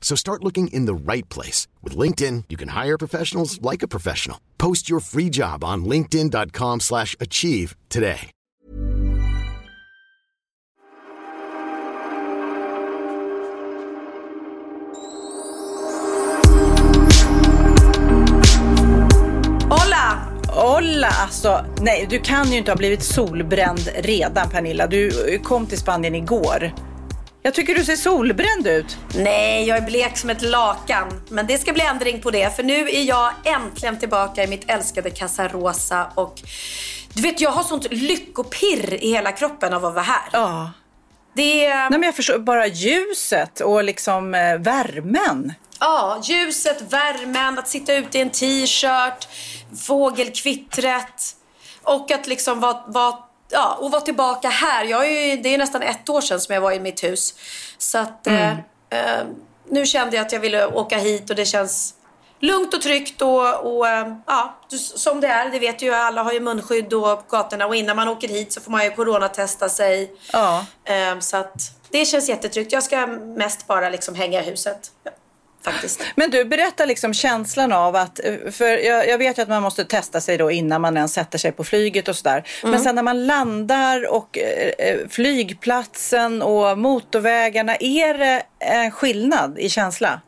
So start looking in the right place. With LinkedIn, you can hire professionals like a professional. Post your free job on linkedin.com slash achieve today. Hola! Olla, alltså. Nej, du kan ju inte ha blivit solbränd redan Pernilla. Du kom till Spanien igår. Jag tycker du ser solbränd ut. Nej, jag är blek som ett lakan. Men det ska bli ändring på det. För nu är jag äntligen tillbaka i mitt älskade Casa Rosa. Och du vet, jag har sånt lyckopirr i hela kroppen av att vara här. Ja. Det är... Nej, men jag förstår bara ljuset och liksom eh, värmen. Ja, ljuset, värmen, att sitta ute i en t-shirt, fågelkvittret och att liksom vara, vara, ja, och vara tillbaka här. Jag är ju, det är nästan ett år sedan som jag var i mitt hus. Så att eh, eh, nu kände jag att jag ville åka hit och det känns lugnt och tryggt och, och eh, ja, som det är. Det vet ju alla har ju munskydd på gatorna och innan man åker hit så får man ju coronatesta sig. Ja. Eh, så att det känns jättetryggt. Jag ska mest bara liksom hänga i huset. Faktiskt. Men du, berätta liksom känslan av att, för jag, jag vet ju att man måste testa sig då innan man ens sätter sig på flyget och sådär. Men sen när man landar och eh, flygplatsen och motorvägarna, är det en skillnad i känsla?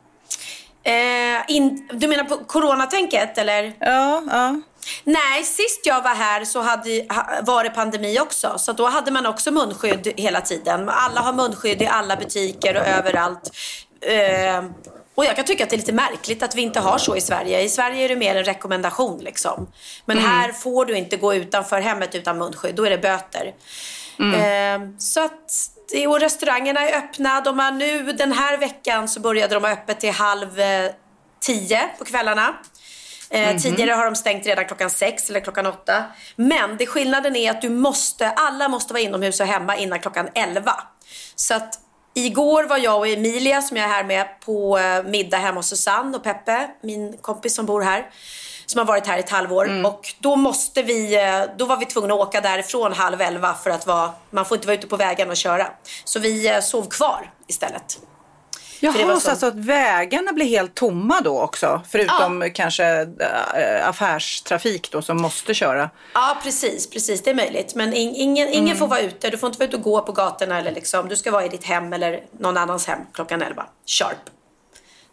Eh, in, du menar på coronatänket eller? Ja, ja. Nej, sist jag var här så hade, ha- var det pandemi också. Så då hade man också munskydd hela tiden. Alla har munskydd i alla butiker och överallt. Eh, och jag kan tycka att det är lite märkligt att vi inte har så i Sverige. I Sverige är det mer en rekommendation liksom. Men här får du inte gå utanför hemmet utan munskydd. Då är det böter. Eh, så att, och restaurangerna är öppna. De har nu, den här veckan så började de ha öppet till halv eh, tio på kvällarna. Eh, Tidigare har de stängt redan klockan sex eller klockan åtta. Men det skillnaden är att du måste, alla måste vara inomhus och hemma innan klockan elva. Så att igår var jag och Emilia som jag är här med på eh, middag hemma hos Susanne och Peppe, min kompis som bor här. Som har varit här i ett halvår. Och då måste vi, eh, då var vi tvungna att åka därifrån halv elva för att vara, man får inte vara ute på vägen och köra. Så vi eh, sov kvar istället. Jaha, så så- alltså att vägarna blir helt tomma då också? Förutom kanske äh, affärstrafik då som måste köra. Ja, precis. precis Det är möjligt. Men in, ingen, ingen får vara ute. Du får inte vara ute och gå på gatorna. Eller liksom. Du ska vara i ditt hem eller någon annans hem klockan 11. Sharp.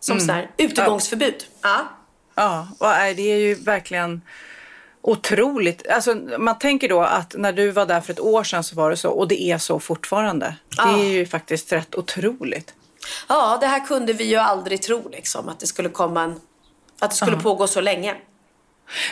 Som sån här utegångsförbud. Ja. Ja, och nej, det är ju verkligen otroligt. Alltså, man tänker då att när du var där för ett år sedan så var det så och det är så fortfarande. Det är ju faktiskt rätt otroligt. Ja, det här kunde vi ju aldrig tro liksom. Att det skulle komma en... Att det skulle pågå så länge.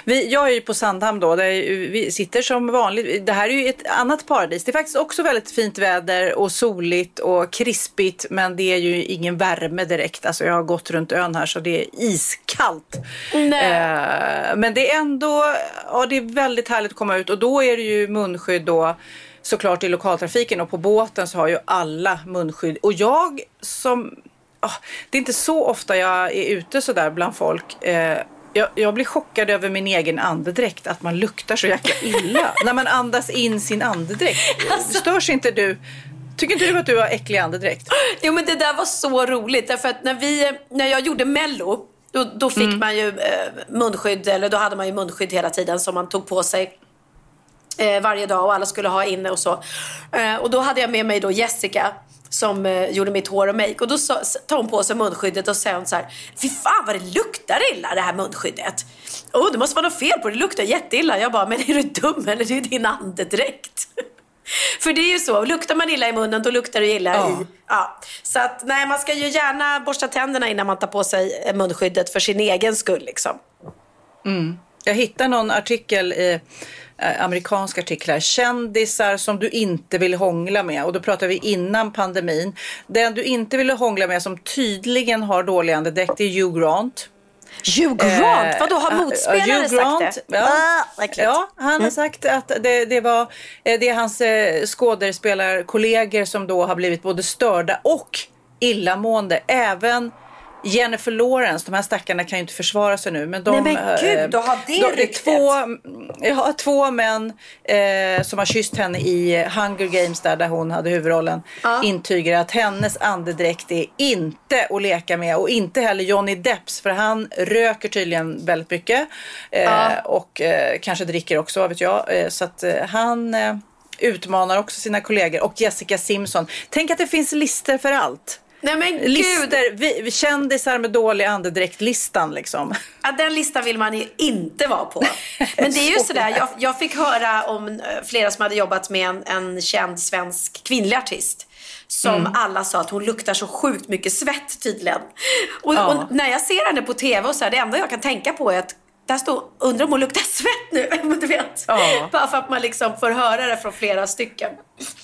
Vi, jag är ju på Sandhamn då, där vi sitter som vanligt. Det här är ju ett annat paradis. Det är faktiskt också väldigt fint väder och soligt och krispigt men det är ju ingen värme direkt. Alltså jag har gått runt ön här så det är iskallt. Eh, men det är ändå, ja det är väldigt härligt att komma ut och då är det ju munskydd då såklart i lokaltrafiken och på båten så har ju alla munskydd. Och jag som, ah, det är inte så ofta jag är ute så där bland folk. Eh, jag, jag blir chockad över min egen andedräkt, att man luktar så jäkla illa när man andas in sin andedräkt. Störs inte du? Tycker inte du att du har äcklig andedräkt? Jo men det där var så roligt därför att när, vi, när jag gjorde mello då, då fick man ju eh, munskydd, eller då hade man ju munskydd hela tiden som man tog på sig eh, varje dag och alla skulle ha inne och så. Eh, och då hade jag med mig då Jessica som eh, gjorde mitt hår och make. Och då sa, tar hon på sig munskyddet och säger hon så här, fy fan vad det luktar illa det här munskyddet. Oh, det måste vara något fel på det, det luktar jätteilla. Jag bara, men är du dum eller? Det är din andedräkt. För det är ju så, luktar man illa i munnen då luktar det illa ja. i... Ja. Så att nej, man ska ju gärna borsta tänderna innan man tar på sig munskyddet för sin egen skull liksom. Mm. Jag hittade någon artikel i eh, amerikanska artiklar. Kändisar som du inte vill hångla med. Och då pratar vi innan pandemin. Den du inte ville hångla med som tydligen har dålig andedräkt är Hugh Grant. Hugh Grant? Eh, Vadå, har motspelare uh, sagt det? Ja, ah, ja han mm. har sagt att det, det, var eh, det är hans eh, skådespelarkollegor som då har blivit både störda och illamående. Även Jennifer Lawrence, de här stackarna kan ju inte försvara sig nu. Men de, Nej men gud, då har det de, två, ja, två män eh, som har kysst henne i Hunger Games där, där hon hade huvudrollen ja. intygar att hennes andedräkt är inte att leka med och inte heller Johnny Depps för han röker tydligen väldigt mycket eh, ja. och eh, kanske dricker också, vad vet jag. Eh, så att eh, han eh, utmanar också sina kollegor och Jessica Simpson. Tänk att det finns lister för allt. Nej men Lister, vi, kändisar med dålig andedräkt-listan liksom. Ja, den listan vill man ju inte vara på. Men det är ju sådär, jag, jag fick höra om eh, flera som hade jobbat med en, en känd svensk kvinnlig artist. Som mm. alla sa att hon luktar så sjukt mycket svett tydligen. Och, ja. och när jag ser henne på tv och så här, det enda jag kan tänka på är att där står, undrar om hon luktar svett nu. du vet. Ja. Bara för att man liksom får höra det från flera stycken.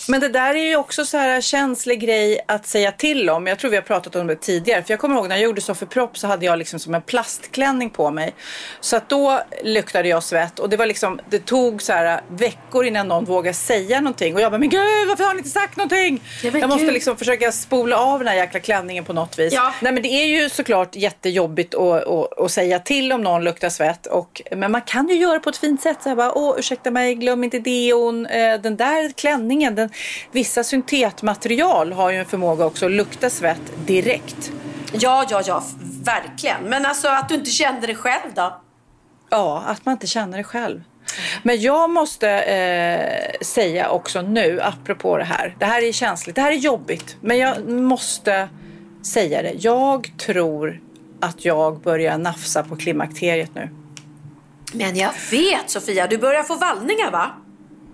Men det där är ju också så här känslig grej att säga till om. Jag tror vi har pratat om det tidigare. För jag kommer ihåg när jag gjorde Sofie Propp så hade jag liksom som en plastklänning på mig. Så att då luktade jag svett och det var liksom, det tog så här veckor innan någon vågade säga någonting. Och jag bara, men gud varför har ni inte sagt någonting? Ja, jag måste liksom försöka spola av den här jäkla klänningen på något vis. Ja. Nej men det är ju såklart jättejobbigt att, att, att säga till om någon luktar svett. Och, men man kan ju göra på ett fint sätt. Så här bara, åh ursäkta mig, glöm inte deon. Eh, den där klänningen klänningen. Den, vissa syntetmaterial har ju en förmåga också att lukta svett direkt. Ja, ja, ja, verkligen. Men alltså att du inte kände det själv då? Ja, att man inte känner det själv. Men jag måste eh, säga också nu, apropå det här. Det här är känsligt, det här är jobbigt. Men jag måste säga det. Jag tror att jag börjar nafsa på klimakteriet nu. Men jag vet Sofia, du börjar få vallningar va?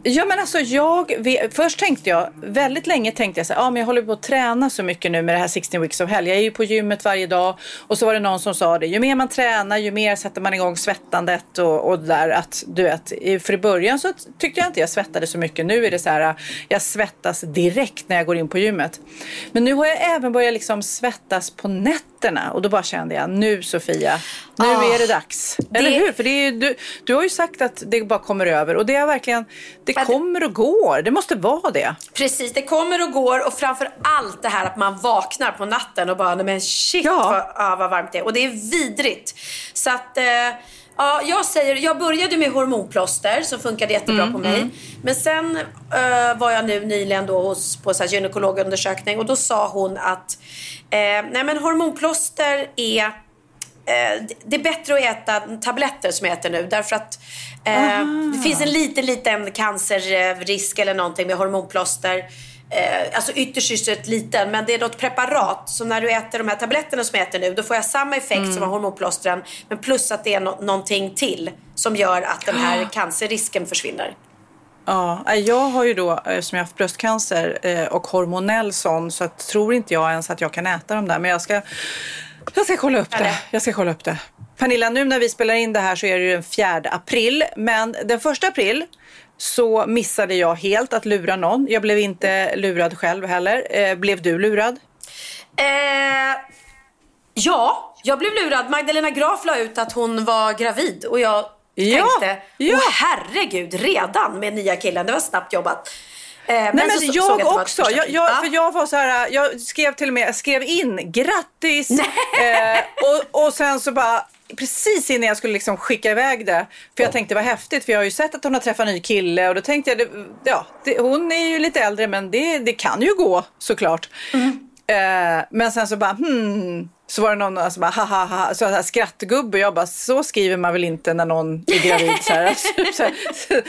Ja men alltså jag, först tänkte jag, väldigt länge tänkte jag så här, ja men jag håller på att träna så mycket nu med det här 16 weeks of hell. Jag är ju på gymmet varje dag och så var det någon som sa det, ju mer man tränar ju mer sätter man igång svettandet och, och där att du vet, för i början så tyckte jag inte jag svettade så mycket. Nu är det så här, jag svettas direkt när jag går in på gymmet. Men nu har jag även börjat liksom svettas på nätterna och då bara kände jag, nu Sofia, nu oh, är det dags. Det... Eller hur? För det är, du, du har ju sagt att det bara kommer över och det är verkligen det kommer och går. Det måste vara det. Precis, det kommer och går och framför allt det här att man vaknar på natten och bara, men shit ja. vad, ja, vad varmt det är. Och det är vidrigt. Så att, eh, ja, jag säger, jag började med hormonplåster som funkade jättebra mm, på mig. Mm. Men sen eh, var jag nu nyligen då hos, på så här gynekologundersökning och då sa hon att eh, nej men hormonplåster är det är bättre att äta tabletter som jag äter nu. Därför att eh, det finns en liten, liten cancerrisk eller någonting med hormonplåster. Eh, alltså ytterst, ytterst liten. Men det är något preparat. Så när du äter de här tabletterna som jag äter nu. Då får jag samma effekt mm. som hormonplåstren. Men plus att det är no någonting till. Som gör att den här cancerrisken försvinner. Ja, jag har ju då, eh, som jag har haft bröstcancer eh, och hormonell sån, så tror inte jag ens att jag kan äta dem där. Men jag ska jag ska kolla upp det. Jag ska kolla upp det. Pernilla, nu när vi spelar in det här så är det ju den 4 april. Men den 1 april så missade jag helt att lura någon. Jag blev inte lurad själv heller. Eh, blev du lurad? Eh, ja, jag blev lurad. Magdalena Graf la ut att hon var gravid och jag ja, tänkte, ja. åh herregud, redan med nya killen. Det var snabbt jobbat. Eh, Nej, men, så, jag också. Jag, jag, ja. för jag var så här, jag skrev till och med, skrev in grattis eh, och, och sen så bara precis innan jag skulle liksom skicka iväg det. För jag tänkte vad häftigt för jag har ju sett att hon har träffat en ny kille och då tänkte jag, det, ja, det, hon är ju lite äldre men det, det kan ju gå såklart. Mm. Eh, men sen så bara hmm, så var det någon som alltså bara ha ha så här skrattgubbe. Jag bara så skriver man väl inte när någon är gravid. Så här. så här,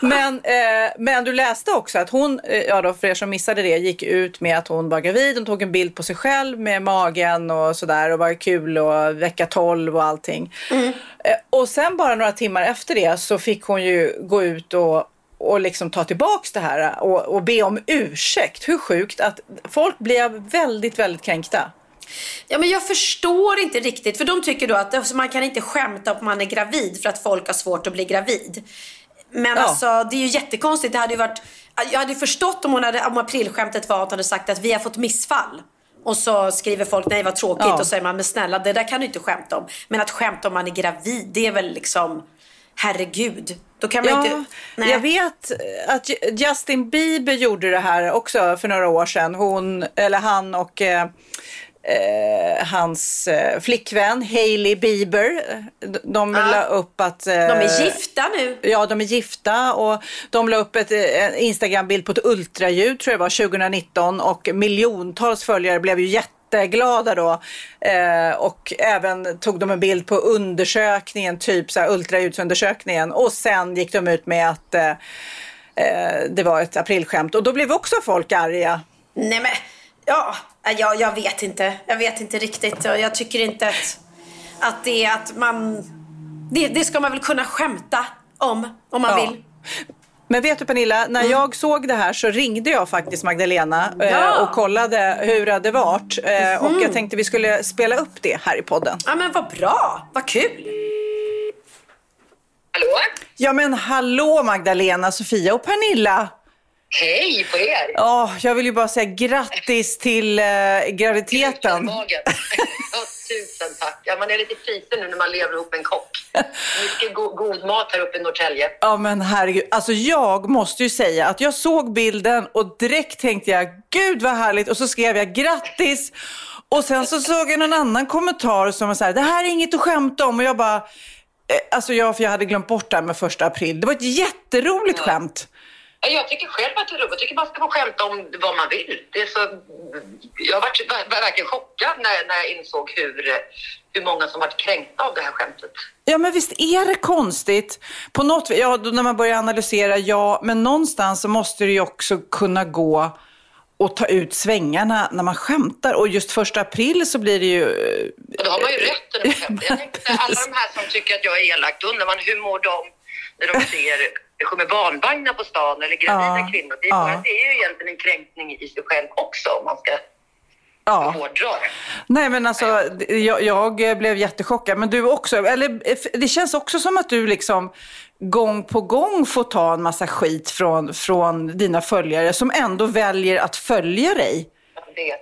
Men, eh, men du läste också att hon, eh, ja då för er som missade det, gick ut med att hon var gravid. Hon tog en bild på sig själv med magen och sådär och var kul och vecka 12 och allting. Mm. Eh, och sen bara några timmar efter det så fick hon ju gå ut och och liksom ta tillbaks det här och, och be om ursäkt. Hur sjukt att folk blir väldigt, väldigt kränkta. Ja, men jag förstår inte riktigt, för de tycker då att alltså, man kan inte skämta om man är gravid för att folk har svårt att bli gravid. Men ja. alltså, det är ju jättekonstigt. Det hade ju varit, jag hade förstått om, hon hade, om aprilskämtet var att hon hade sagt att vi har fått missfall. Och så skriver folk nej vad tråkigt ja. och säger man men snälla det där kan du inte skämta om. Men att skämta om man är gravid det är väl liksom herregud. Då kan man ja, inte... Nej. Jag vet att Justin Bieber gjorde det här också för några år sedan. Hon, eller han och eh, eh, hans eh, flickvän Hailey Bieber. De ah. la upp att... Eh, de är gifta nu. Ja, de är gifta och de la upp ett, en Instagram-bild på ett ultraljud tror jag det var 2019 och miljontals följare blev ju jätteglada då. Eh, och även tog de en bild på undersökningen, typ så här ultraljudsundersökningen och sen gick de ut med att eh, eh det var ett aprilskämt och då blev också folk arga. Nej men Ja, jag, jag vet inte. Jag vet inte riktigt. Jag tycker inte att, att det är att man... Det, det ska man väl kunna skämta om, om man ja. vill. Men vet du Pernilla, när mm. jag såg det här så ringde jag faktiskt Magdalena eh, ja. och kollade hur det hade varit. Mm. Och jag tänkte vi skulle spela upp det här i podden. Ja men vad bra, vad kul. Hallå? Ja men hallå Magdalena, Sofia och Pernilla. Hej på er! Oh, jag vill ju bara säga grattis till eh, graviditeten. ja, tusen tack. Ja, man är lite frisen nu när man lever ihop med en kock. Mycket go god mat här uppe i Norrtälje. Ja, men herregud. Alltså jag måste ju säga att jag såg bilden och direkt tänkte jag, gud vad härligt. Och så skrev jag grattis. Och sen så såg jag någon annan kommentar som var så här, det här är inget att skämta om. Och jag bara, eh, alltså jag, för jag hade glömt bort det här med första april. Det var ett jätteroligt ja. skämt. Jag tycker själv att det är roligt. Jag tycker man ska få skämta om vad man vill. Det är så, jag varit verkligen chockad när, när jag insåg hur, hur många som varit kränkta av det här skämtet. Ja, men visst är det konstigt? På något ja, när man börjar analysera, ja, men någonstans så måste det ju också kunna gå och ta ut svängarna när man skämtar. Och just första april så blir det ju... Och då har man ju rätt att skämta. Jag tänkte, alla de här som tycker att jag är elak, då undrar man hur mår de när de ser med barnvagnar på stan eller gravida ja, kvinnor. Det är, ja. det är ju egentligen en kränkning i sig själv också om man ska ja. det. Nej men alltså, jag, jag, blev jättechockad. Men du också, eller det känns också som att du liksom gång på gång får ta en massa skit från, från dina följare som ändå väljer att följa dig.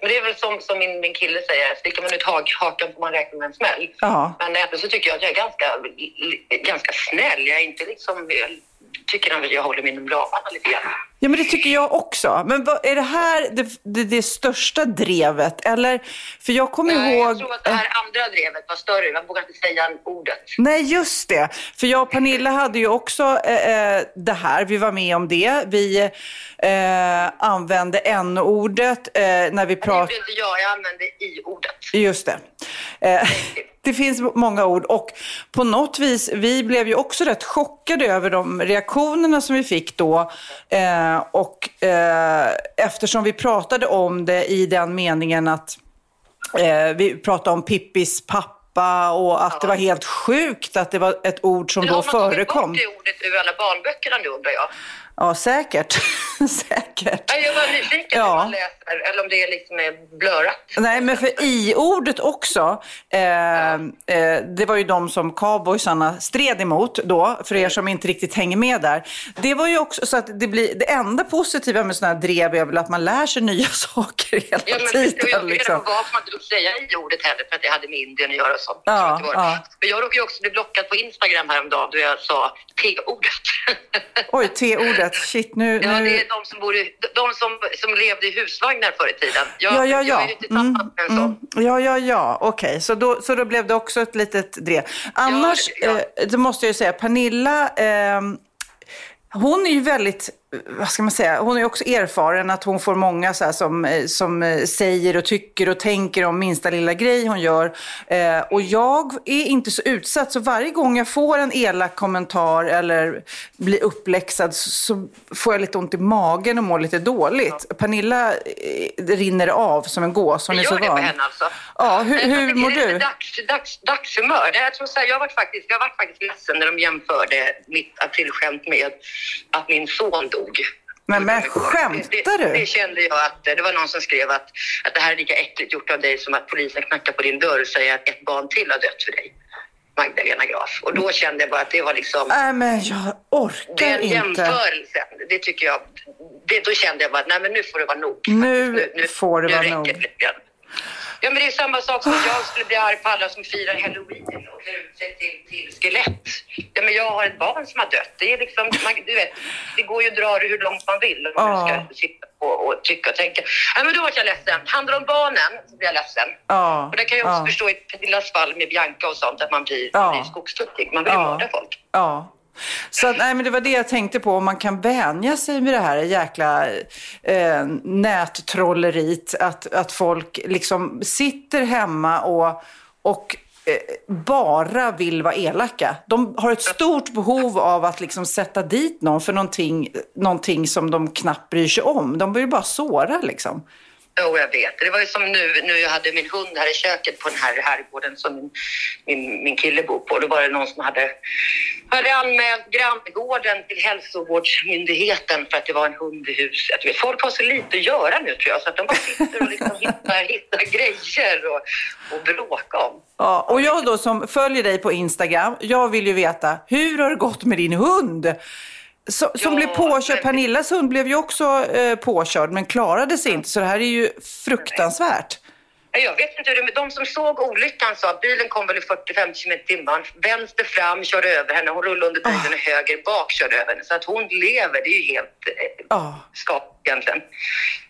Men det är väl som, som min, min kille säger, sticker man ut hak, hakan får man räkna med en smäll. Ja. Men ändå så tycker jag att jag är ganska, ganska snäll. Jag är inte liksom tycker han väl jag håller mig inom ramarna lite grann. Ja, men det tycker jag också. Men vad, är det här det, det, det, största drevet? Eller, för jag kommer Nej, ihåg... Jag tror att det här andra drevet var större. Jag vågar inte säga ordet. Nej, just det. För jag och Pernilla hade ju också eh, eh det här. Vi var med om det. Vi eh, använde n-ordet eh, när vi pratade... Det gjorde inte jag. Jag använde i-ordet. Just det. Eh, det finns många ord och på något vis, vi blev ju också rätt chockade över de reaktionerna som vi fick då. Eh, och eh, eftersom vi pratade om det i den meningen att eh, vi pratade om Pippis pappa och att ja. det var helt sjukt att det var ett ord som då förekom. Har man tagit bort det ordet ur alla barnböckerna nu undrar jag? Ja, säkert. säkert. Jag var nyfiken ja. man läser, eller om det liksom är blörat. Nej, men för i-ordet också, eh, ja. eh, det var ju de som cowboysarna stred emot då, för er som inte riktigt hänger med där. Det var ju också så att det blir, det enda positiva med sådana här drev är väl att man lär sig nya saker hela ja, men, tiden. Jag liksom. varför man inte fick säga i-ordet heller, för att det hade med Indien att göra och sånt. Ja, ja. Men jag råkade ju också bli blockad på Instagram häromdagen då jag sa T-ordet. Oj, T-ordet. Shit, nu, ja, det är de som, bor i, de som, som levde i husvagnar förr i tiden. Jag, ja, ja, ja. Jag är inte mm, en sån. Mm. Ja, ja, ja. Okej, okay. så, då, så då blev det också ett litet drev. Annars, ja, ja. Eh, det måste jag ju säga, Pernilla, eh, hon är ju väldigt vad ska man säga, hon är också erfaren att hon får många så som, eh, som eh, säger och tycker och tänker om minsta lilla grej hon gör. Eh, och jag är inte så utsatt, så varje gång jag får en elak kommentar eller blir uppläxad så får jag lite ont i magen och mår lite dåligt. Ja. Pernilla eh, rinner av som en gås, hon är så van. det på henne alltså? Ja, hur, hur mår du? Dags, dags, dagshumör. Jag, tror så här, jag, var faktiskt, jag var faktiskt ledsen när de jämförde mitt aprilskämt med att min son dog. Men, men skämtar du? Det, det, kände jag att det var någon som skrev att, att det här är lika äckligt gjort av dig som att polisen knackar på din dörr och säger att ett barn till har dött för dig. Magdalena Graf. Och då kände jag bara att det var liksom... Nej, men jag orkar den inte. jämförelsen, det tycker jag... Det, då kände jag bara att nej, men nu får det vara nog. Nu, nu, nu får det vara nog. Det. Ja, men det är samma sak som att jag skulle bli arg på alla som firar halloween och klär ut sig till, till skelett. Ja, men jag har ett barn som har dött. Det, är liksom, man, du vet, det går ju att dra det hur långt man vill om man oh. ska sitta och, och tycka och tänka. Ja, men då var jag ledsen. Handlar det om barnen så blir jag ledsen. Oh. Och det kan jag också oh. förstå i Pernillas fall med Bianca och sånt, att man blir, blir skogstokig. Man vill ju mörda folk. Ja. Så nej, men det var det jag tänkte på, om man kan vänja sig med det här jäkla eh, nättrolleriet. Att, att folk liksom sitter hemma och, och eh, bara vill vara elaka. De har ett stort behov av att liksom sätta dit någon för någonting, någonting som de knappt bryr sig om. De vill bara såra liksom. Jo, jag vet. Det var ju som nu, nu jag hade min hund här i köket på den här herrgården som min, min, min kille bor på. Då var det någon som hade, hade anmält granngården till hälsovårdsmyndigheten för att det var en hund i huset. Vet, folk har så lite att göra nu tror jag så att de bara sitter och liksom hittar, hittar grejer och, och bråkar om. Ja, och jag då som följer dig på Instagram, jag vill ju veta, hur har det gått med din hund? Så, som ja, blev påkörd. Pernillas hund blev ju också eh, påkörd men klarade sig inte. Så det här är ju fruktansvärt. Jag vet inte, de som såg olyckan sa att bilen kom väl i 40-50 km i timmen. Vänster fram, körde över henne. Hon rullade under bilen oh. och höger bak körde över henne. Så att hon lever, det är ju helt eh, oh. skap egentligen.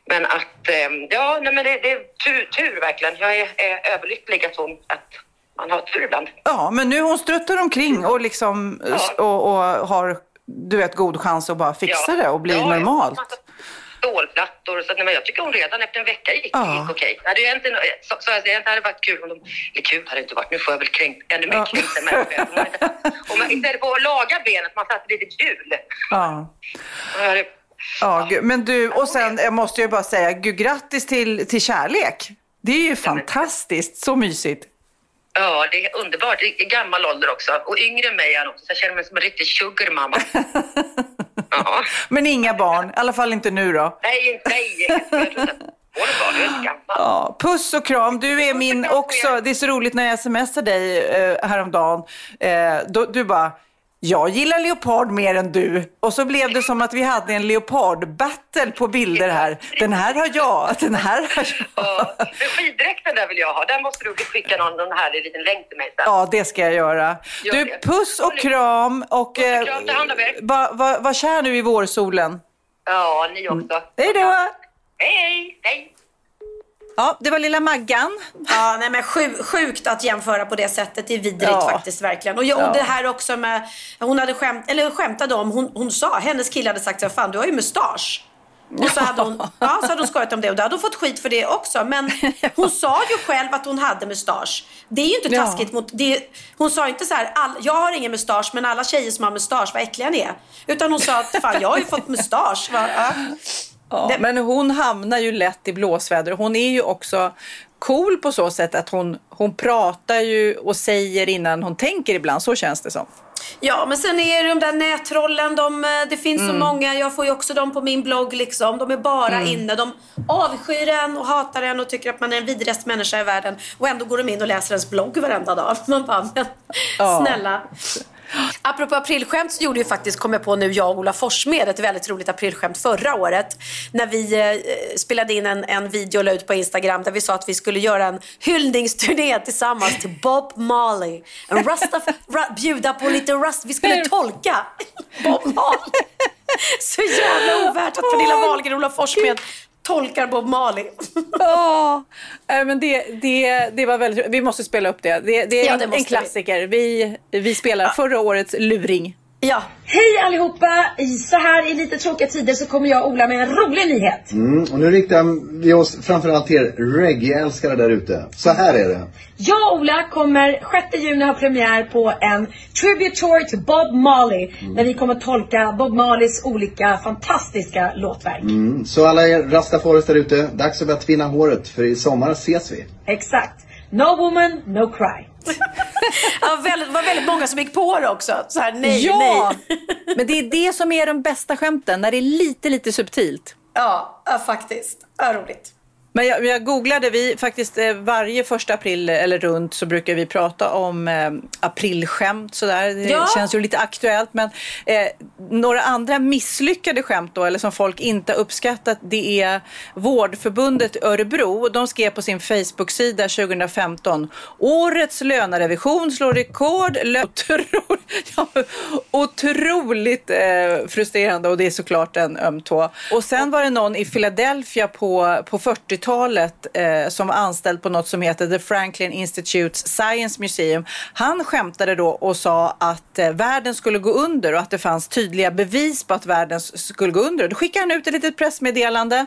Men att, eh, ja, nej, men det, det är tur, tur, verkligen. Jag är, är överlycklig att, hon, att man har tur ibland. Ja, men nu hon struttar omkring och, liksom, ja. och, och har du vet, god chans att bara fixa ja. det och bli ja, normalt. Stålplattor. Så, nej, jag tycker hon redan efter en vecka gick, ja. gick okej. Det så, så, så, det hade varit kul om de... Eller kul hade det inte varit. Nu får jag väl kränkt, ännu mer ja. kränkt med Om man istället för att laga benet, man satte lite hjul. Ja. Ja, men du, och sen jag måste jag bara säga, gud, grattis till, till kärlek. Det är ju fantastiskt, så mysigt. Ja, det är underbart. I gammal ålder också. Och yngre än mig är han också. Så jag känner mig som en riktig sugarmamma. ja. Men inga barn. I alla fall inte nu då. Nej, nej. Ja, puss och kram. Du är min också. Det är så roligt när jag smsar dig eh, häromdagen. Eh, då, du bara, jag gillar leopard mer än du. Och så blev det som att vi hade en leopard-battle på bilder här. Den här har jag, den här har jag. Ja, skiddräkten där vill jag ha. Den måste du skicka någon, någon härlig liten länk till mig sen. Ja, det ska jag göra. Gör du, det. puss och kram. Och, puss och kram, ta hand om er. Var va, va kär nu i vårsolen. Ja, ni också. Hej då. Hej, hej. Ja, det var lilla Maggan. Ja, nej men sjukt att jämföra på det sättet. Det är vidrigt ja. faktiskt verkligen. Och, jag, och det här också med, hon hade skämt, eller skämtade om, hon, hon sa, hennes kille hade sagt så fan du har ju mustasch. Och så hade, hon, ja, så hade hon skojat om det och då hade hon fått skit för det också. Men hon sa ju själv att hon hade mustasch. Det är ju inte taskigt ja. mot... Det, hon sa inte så här, all, jag har ingen mustasch men alla tjejer som har mustasch, vad äckliga ni är. Utan hon sa att fan jag har ju fått mustasch. Va? Ja. Ja, det... Men hon hamnar ju lätt i blåsväder. Hon är ju också cool på så sätt att hon, hon pratar ju och säger innan hon tänker ibland. Så känns det som. Ja, men sen är det de där nättrollen. De, eh, det finns mm. så många. Jag får ju också dem på min blogg. Liksom. De är bara mm. inne. De avskyr en och hatar en och tycker att man är den vidrigaste människa i världen. Och ändå går de in och läser ens blogg varenda dag. Man bara, men ja. snälla. Apropå aprilskämt så gjorde ju faktiskt, kom jag på nu, jag och Ola Forssmed ett väldigt roligt aprilskämt förra året. När vi eh, spelade in en, en video och la ut på Instagram där vi sa att vi skulle göra en hyllningsturné tillsammans till Bob Marley. En rasta, ra, bjuda på lite rust. Vi skulle tolka Bob Marley. Så jävla ovärt att Pernilla Wahlgren och Ola Forssmed tolkar Bob Marley. Ja, men det, det, det var väldigt Vi måste spela upp det. Det, det är ja, det en, en klassiker. Vi, vi spelar ja. förra årets luring. Ja. Hej allihopa! Så här i lite tråkiga tider så kommer jag Ola med en rolig nyhet. Mm, och nu riktar vi oss framförallt till er reggae-älskare där ute. Så här är det. Jag och Ola kommer 6 juni ha premiär på en tribute tour till Bob Marley. Mm. Där vi kommer tolka Bob Marleys olika fantastiska låtverk. Mm, så alla er rastafaris där ute, dags att börja tvinna håret för i sommar ses vi. Exakt. No woman, no cry. ja väldigt, var väldigt många som gick på det också. Så här, nej, ja, nej. men det är det som är de bästa skämten, när det är lite, lite subtilt. Ja, ja faktiskt. Ja, roligt. Men jag, jag googlade, vi faktiskt eh, varje första april eller runt så brukar vi prata om eh, aprilskämt sådär. Det Ja. känns ju lite aktuellt men eh, några andra misslyckade skämt då eller som folk inte uppskattat det är Vårdförbundet Örebro. De skrev på sin Facebook-sida 2015 Årets lönerevision slår rekord. Lö- otroligt eh, frustrerande och det är såklart en öm tå. Och sen var det någon i Philadelphia på, på 40-talet eh, som var anställd på något som heter The Franklin Institute's Science Museum. Han skämtade då och sa att eh, världen skulle gå under och att det fanns tydliga bevis på att världen skulle gå under. Då skickade han ut ett litet pressmeddelande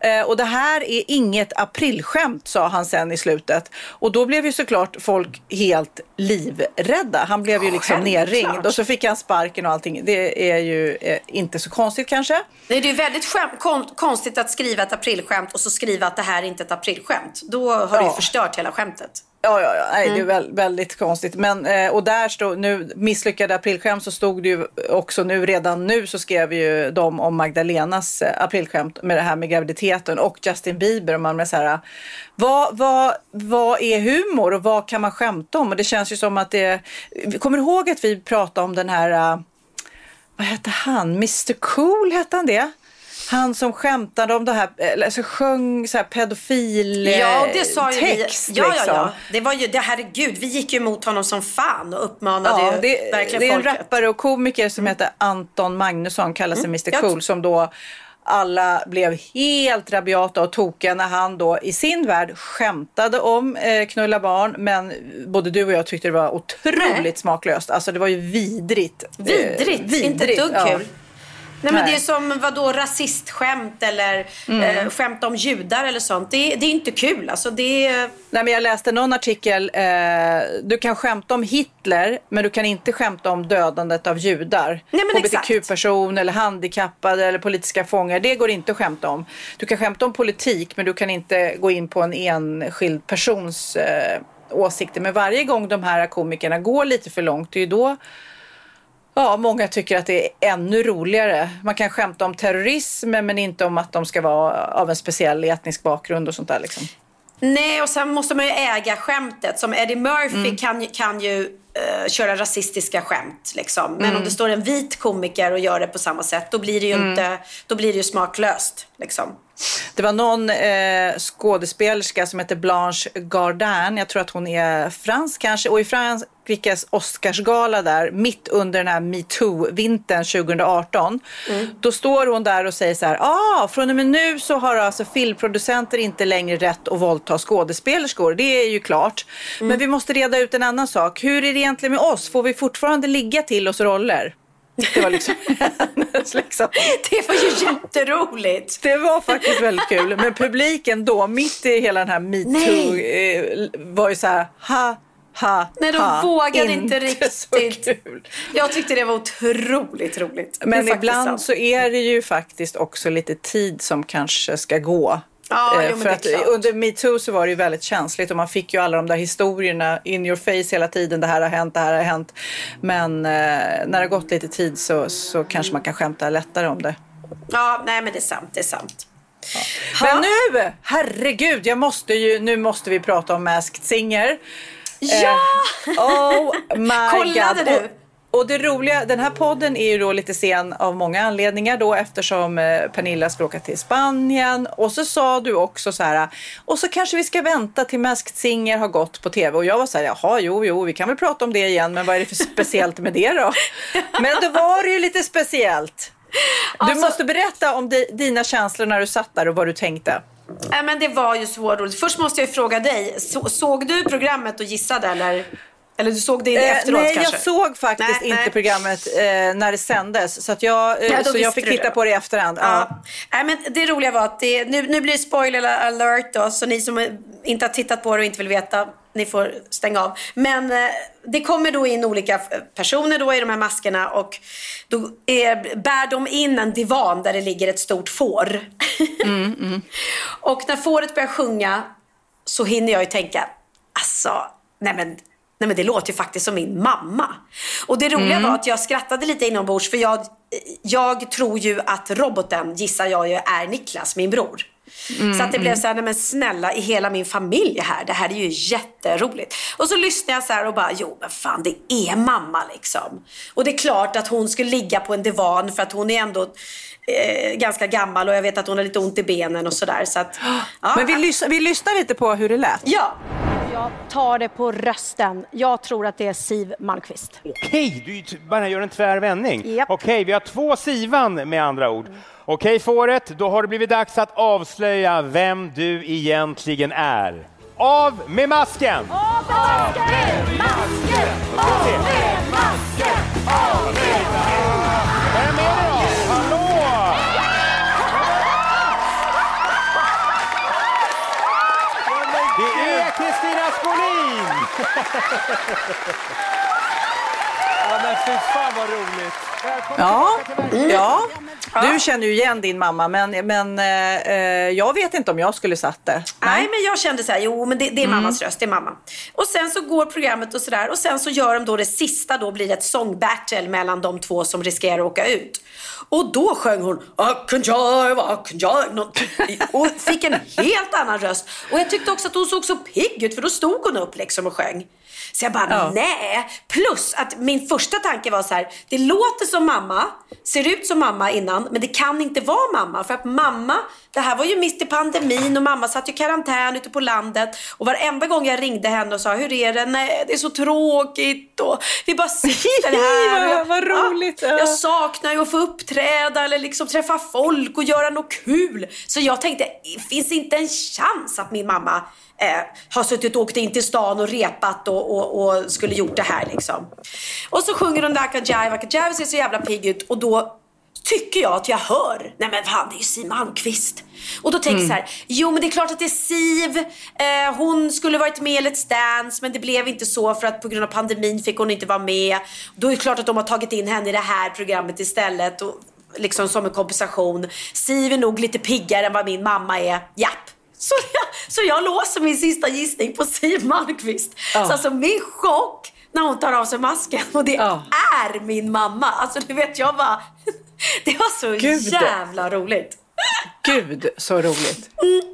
eh, och det här är inget aprilskämt sa han sen i slutet. Och då blev ju såklart folk helt livrädda. Han blev ju liksom Självklart. nerringd och så fick han sparken och allting. Det är ju eh, inte så konstigt kanske. Nej, det är ju väldigt skäm- kon- konstigt att skriva ett aprilskämt och så skriva att det här är inte ett aprilskämt. Då har du Ja. förstört hela skämtet. Ja, ja, ja. Nej, det är väl, väldigt konstigt. Men, eh, och där stod nu, misslyckade aprilskämt så stod det ju också nu, redan nu så skrev ju de om Magdalenas eh, aprilskämt med det här med graviditeten och Justin Bieber. Och man blev så här, vad, vad, vad är humor och vad kan man skämta om? Och det känns ju som att det, kommer du ihåg att vi pratade om den här, eh, vad hette han, Mr Cool hette han det? Han som skämtade om det här, alltså sjöng så här pedofil Ja, det sa ju text. vi. Ja, ja, liksom. ja. Det var ju, det herregud, vi gick ju emot honom som fan och uppmanade Ja, ju det, verkligen det är en folket. rappare och komiker som heter Anton Magnusson, kallar sig Mr Cool, som då alla blev helt rabiata och tokiga när han då i sin värld skämtade om eh, knulla barn. Men både du och jag tyckte det var otroligt Nej. smaklöst. Alltså det var ju vidrigt. Eh, Vidrigt, inte ett dugg ja. Nej, men det är som vadå, rasistskämt eller Mm. eh, skämt om judar eller sånt. Det, det är inte kul. Alltså, det är... Nej, men jag läste någon artikel. Eh, du kan skämta om Hitler, men du kan inte skämta om dödandet av judar. HBTQ-person eller handikappade eller politiska fångar. Det går inte att skämta om. Du kan skämta om politik, men du kan inte gå in på en enskild persons eh, åsikter. Men varje gång de här komikerna går lite för långt, det är ju då Ja, många tycker att det är ännu roligare. Man kan skämta om terrorism men inte om att de ska vara av en speciell etnisk bakgrund och sånt där. Liksom. Nej, och sen måste man ju äga skämtet. Som Eddie Murphy Mm. kan, kan ju eh, köra rasistiska skämt. Liksom. Men Mm. om det står en vit komiker och gör det på samma sätt, då blir det ju, Mm. inte, då blir det ju smaklöst. Liksom. Det var någon eh, skådespelerska som heter Blanche Gardin. Jag tror att hon är fransk kanske. Och i Frankrikes Oscarsgala där, mitt under den här metoo-vintern 2018. Då står hon där och säger så här. Ah, från och med nu så har alltså filmproducenter inte längre rätt att våldta skådespelerskor. Det är ju klart. Men vi måste reda ut en annan sak. Hur är det egentligen med oss? Får vi fortfarande ligga till oss roller? Det var liksom... liksom Det var ju jätteroligt. det var faktiskt väldigt kul. Men publiken då, mitt i hela den här metoo, eh, var ju så här, ha, ha, Nej, de ha. vågade inte så riktigt. kul. Jag tyckte det var otroligt roligt. Men ibland sant. så är det ju faktiskt också lite tid som kanske ska gå. Ja, Eh, jo, men för att under metoo så var det ju väldigt känsligt och man fick ju alla de där historierna in your face hela tiden. Det här har hänt, det här har hänt. Men eh, när det har gått lite tid så, så kanske man kan skämta lättare om det. Ja, nej men det är sant, det är sant. Men nu, herregud, jag måste ju, nu måste vi prata om Masked Singer. Ja! Oh my Kollade god. du? Och, och det roliga, den här podden är ju då lite sen av många anledningar då eftersom eh, Pernilla ska åka till Spanien. Och så sa du också så här, och så kanske vi ska vänta till Masked Singer har gått på tv. Och jag var så här, jaha, jo, jo, vi kan väl prata om det igen, men vad är det för speciellt med det då? Men då var det ju lite speciellt. Du Alltså- måste berätta om di, dina känslor när du satt där och vad du tänkte. Nej, men det var ju så roligt. Först måste jag ju fråga dig. Så, såg du programmet och gissade eller? Eller du såg det Eh, efteråt nej, kanske? jag såg faktiskt Nej, inte nej. programmet eh, när det sändes. Så, jag, eh, så jag fick titta på det i efterhand. Ja. Ja. Nej, men det roliga var att det, nu, nu blir det spoiler alert då, så ni som inte har tittat på det och inte vill veta, ni får stänga av. Men eh, det kommer då in olika personer då i de här maskerna och då är, bär de in en divan där det ligger ett stort får. och när fåret börjar sjunga så hinner jag ju tänka, alltså, nej men Nej men det låter ju faktiskt som min mamma. Och det roliga var att jag skrattade lite inombords för jag, jag tror ju att roboten, gissar jag ju, är Niklas, min bror. så att det blev så här, nej men snälla i hela min familj här, det här är ju jätteroligt. Och så lyssnade jag så här och bara, jo men fan det är mamma liksom. Och det är klart att hon skulle ligga på en divan för att hon är ändå eh, ganska gammal och jag vet att hon har lite ont i benen och sådär. Så att, ja, Men vi, lys- vi lyssnar lite på hur det lät. ja. Jag tar det på rösten. Jag tror att det är Siv Malmkvist. Okej, du bara gör en tvär vändning. Japp. Okej, vi har två Sivan med andra ord. Okej, fåret, då har det blivit dags att avslöja vem du egentligen är. Av med masken! Av med masken! Av med masken! Av med masken! Vem är det då? Ja men fy fan vad roligt! Ja, ja. Du känner ju igen din mamma, men, men eh, eh, jag vet inte om jag skulle satt det. Nej, men jag kände så här, jo men det, det är Mm. mammas röst, det är mamma. Och sen så går programmet och sådär och sen så gör de då det sista då blir det ett sångbattle mellan de två som riskerar att åka ut. Och då sjöng hon I can jive, I can jive och fick en helt annan röst. Och jag tyckte också att hon såg så pigg ut för då stod hon upp liksom och sjöng. Så jag bara, Ja. nej. Plus att min första tanke var så här, det låter som mamma, ser ut som mamma innan, men det kan inte vara mamma. För att mamma, det här var ju mitt i pandemin och mamma satt i karantän ute på landet. Och varenda gång jag ringde henne och sa, hur är det? Nej, det är så tråkigt och vi bara sitter här. Vad- Och- vad roligt, Ja, ja. jag saknar ju att få uppträda eller liksom träffa folk och göra något kul. Så jag tänkte, finns inte en chans att min mamma eh, har suttit och åkt in till stan och repat och, och, och skulle gjort det här liksom. Och så sjunger de där Akajive, Akajive ser så jävla pigg ut och då tycker jag att jag hör, nej men fan det är ju Siw Malmkvist. Och då tänker jag så här, jo men det är klart att det är Siv. Eh, hon skulle varit med i Let's Dance men det blev inte så för att på grund av pandemin fick hon inte vara med. Då är det klart att de har tagit in henne i det här programmet istället. Och, liksom som en kompensation. Siv är nog lite piggare än vad min mamma är. Japp. Så jag, så jag låser min sista gissning på Siw Malmkvist. Ja. Så alltså min chock när hon tar av sig masken och det Ja. är min mamma. Alltså du vet jag bara, det var så Gud. jävla roligt. Gud så roligt.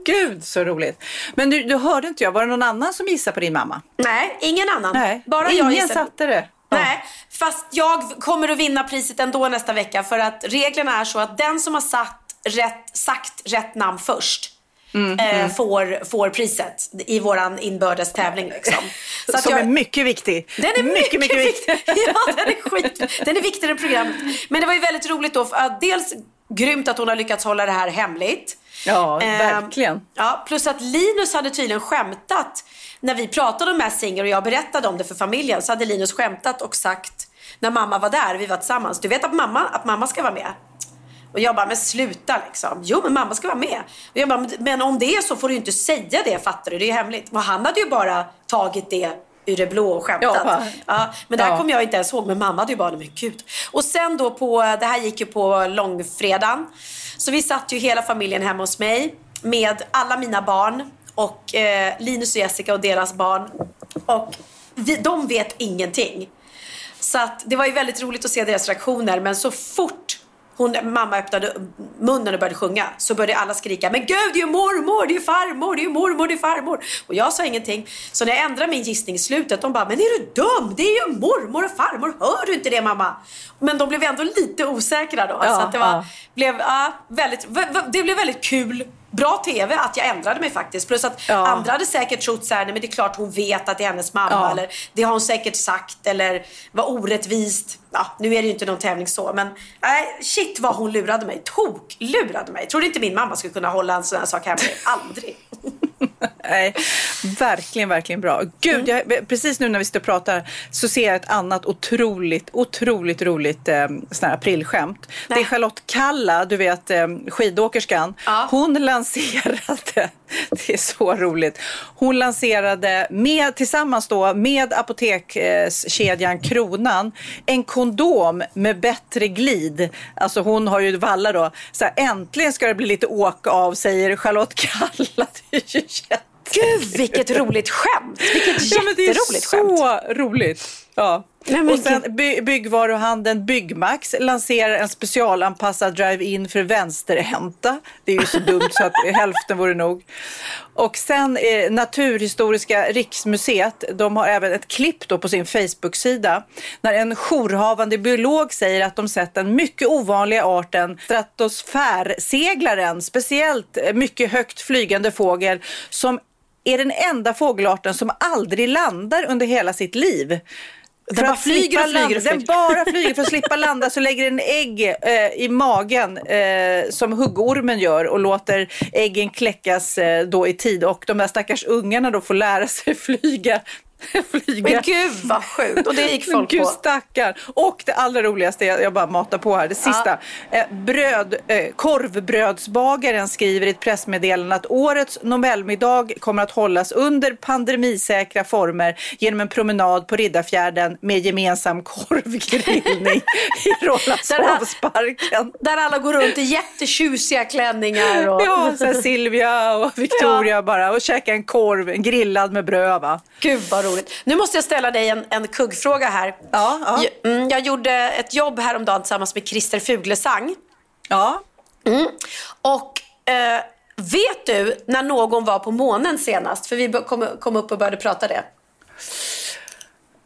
Gud så roligt. Men du, du hörde inte jag, var det någon annan som gissade på din mamma? Nej, ingen annan. Nej, Bara ingen jag gissade. satte det. Ja. Nej, fast jag kommer att vinna priset ändå nästa vecka för att reglerna är så att den som har satt rätt, sagt rätt namn först Mm, eh, Får, får priset i våran inbördes tävling. Liksom. Så som jag- är mycket viktig. Den är mycket, mycket viktig. ja, den är skit. Den är viktigare än programmet. Men det var ju väldigt roligt då. För att dels grymt att hon har lyckats hålla det här hemligt. Ja, Eh, verkligen. Ja, plus att Linus hade tydligen skämtat när vi pratade om Messinger och jag berättade om det för familjen så hade Linus skämtat och sagt när mamma var där, vi var tillsammans, du vet att mamma, att mamma ska vara med. Och jag bara, men sluta liksom. Jo, men mamma ska vara med. Och jag bara, men om det är så får du inte säga det, fattar du? Det är hemligt. Och han hade ju bara tagit det ur det blå och skämtat. Ja, Ja, men det här Ja. kommer jag inte ens ihåg. Men mamma hade ju bara, men gud. Och sen då på, det här gick ju på långfredagen. Så vi satt ju hela familjen hemma hos mig med alla mina barn och eh, Linus och Jessica och deras barn. Och vi, de vet ingenting. Så att det var ju väldigt roligt att se deras reaktioner. Men så fort hon, mamma öppnade munnen och började sjunga så började alla skrika Men gud det är ju mormor, det är ju farmor, det är ju mormor, det är farmor. Och jag sa ingenting. Så när jag ändrade min gissning i slutet, de bara Men är du dum? Det är ju mormor och farmor, hör du inte det mamma? Men de blev ändå lite osäkra då. Ja, så det var, ja. blev, ja, väldigt, det blev väldigt kul. Bra TV att jag ändrade mig faktiskt. Plus att Ja. andra hade säkert trott så här, nej men det är klart hon vet att det är hennes mamma. Ja. Eller det har hon säkert sagt. Eller var orättvist. Ja, nu är det ju inte någon tävling så. Men nej, shit vad hon lurade mig. Tok lurade mig. Trodde inte min mamma skulle kunna hålla en sån här sak hemlig. Aldrig. Nej, verkligen, verkligen bra. Gud, Mm. jag, precis nu när vi sitter och pratar så ser jag ett annat otroligt, otroligt roligt eh, sån här aprilskämt. Det är Charlotte Kalla, du vet eh, skidåkerskan. Hon lanserade, det är så roligt, hon lanserade med, tillsammans då med apotekskedjan Kronan en kondom med bättre glid. Alltså hon har ju valla då. Så här, äntligen ska det bli lite åka av säger Charlotte Kalla. Jätte Gud, vilket roligt skämt! Vilket Ja, men det är jätteroligt skämt. så roligt. Ja. Nej, och sen by byggvaruhandeln Byggmax lanserar en specialanpassad drive-in för vänsterhänta. Det är ju så dumt så att hälften vore nog. Och sen eh, Naturhistoriska riksmuseet, de har även ett klipp då på sin Facebook-sida när en jourhavande biolog säger att de sett den mycket ovanliga arten stratosfärseglaren, speciellt eh, mycket högt flygande fågel som är den enda fågelarten som aldrig landar under hela sitt liv. Den bara flyger och flyger och Den bara flyger. För att slippa landa så lägger den ägg eh, i magen eh, som huggormen gör och låter äggen kläckas eh, då i tid. Och de där stackars ungarna då får lära sig flyga. flyga. Men gud vad sjukt. Och det gick Men folk gud på. stackarn. Och det allra roligaste, jag bara matar på här, det sista. Eh, bröd, eh, korvbrödsbagaren skriver i ett pressmeddelande att årets Nobelmiddag kommer att hållas under pandemisäkra former genom en promenad på Riddarfjärden med gemensam korvgrillning i Rålambshovsparken. Där alla går runt i jättetjusiga klänningar. Och... Ja, så Silvia och Victoria bara och käka en korv, en grillad med bröd va. Gud vad roligt. Nu måste jag ställa dig en, en kuggfråga här. Ja, ja. Jag, mm, jag gjorde ett jobb häromdagen tillsammans med Christer Fuglesang. Ja. Mm. Och eh, vet du när någon var på månen senast? För vi kom, kom upp och började prata det.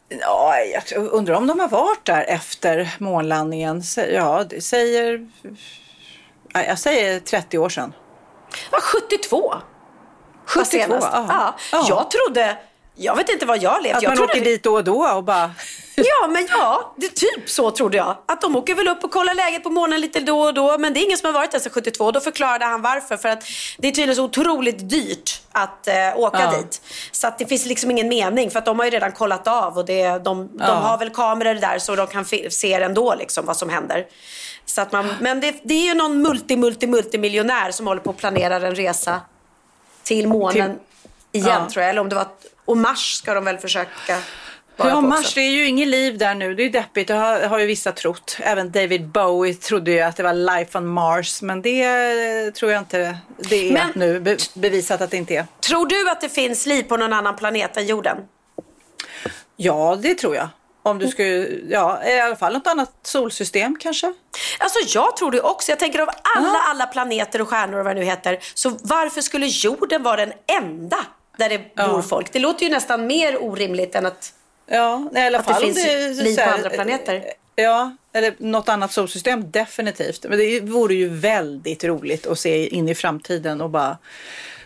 Ja, jag undrar om de har varit där efter månlandningen. Ja, det säger... Jag säger 30 år sedan. Ja, 72. var 72, senast. Ja. Jag trodde, jag vet inte vad jag levt. Att jag man åker dit då och då och bara... Ja, men ja, det, typ så trodde jag. Att de åker väl upp och kollar läget på månen lite då och då. Men det är ingen som har varit där sedan 72. Då förklarade han varför. För att det är tydligen så otroligt dyrt att eh, åka Ja. dit. Så att det finns liksom ingen mening. För att de har ju redan kollat av. Och det, de, Ja. de har väl kameror där så de kan se ändå liksom vad som händer. Så att man, men det, det är ju någon multi, multi, multimiljonär som håller på att planera en resa till månen igen ja. tror jag. Eller om det var... Och Mars ska de väl försöka Ja, Mars, det är ju inget liv där nu. Det är deppigt, det har, har ju vissa trott. Även David Bowie trodde ju att det var life on Mars. Men det eh, tror jag inte det är Men- nu be, bevisat att det inte är. Tror du att det finns liv på någon annan planet än jorden? Ja, det tror jag. Om du skulle, ja, i alla fall något annat solsystem kanske? Alltså jag tror det också. Jag tänker av alla, alla planeter och stjärnor och vad det nu heter. Så varför skulle jorden vara den enda där det bor folk? Det låter ju nästan mer orimligt än att... Ja, i alla Att det fall om finns är liv på andra planeter. Ja, eller något annat solsystem, definitivt. Men det vore ju väldigt roligt att se in i framtiden och bara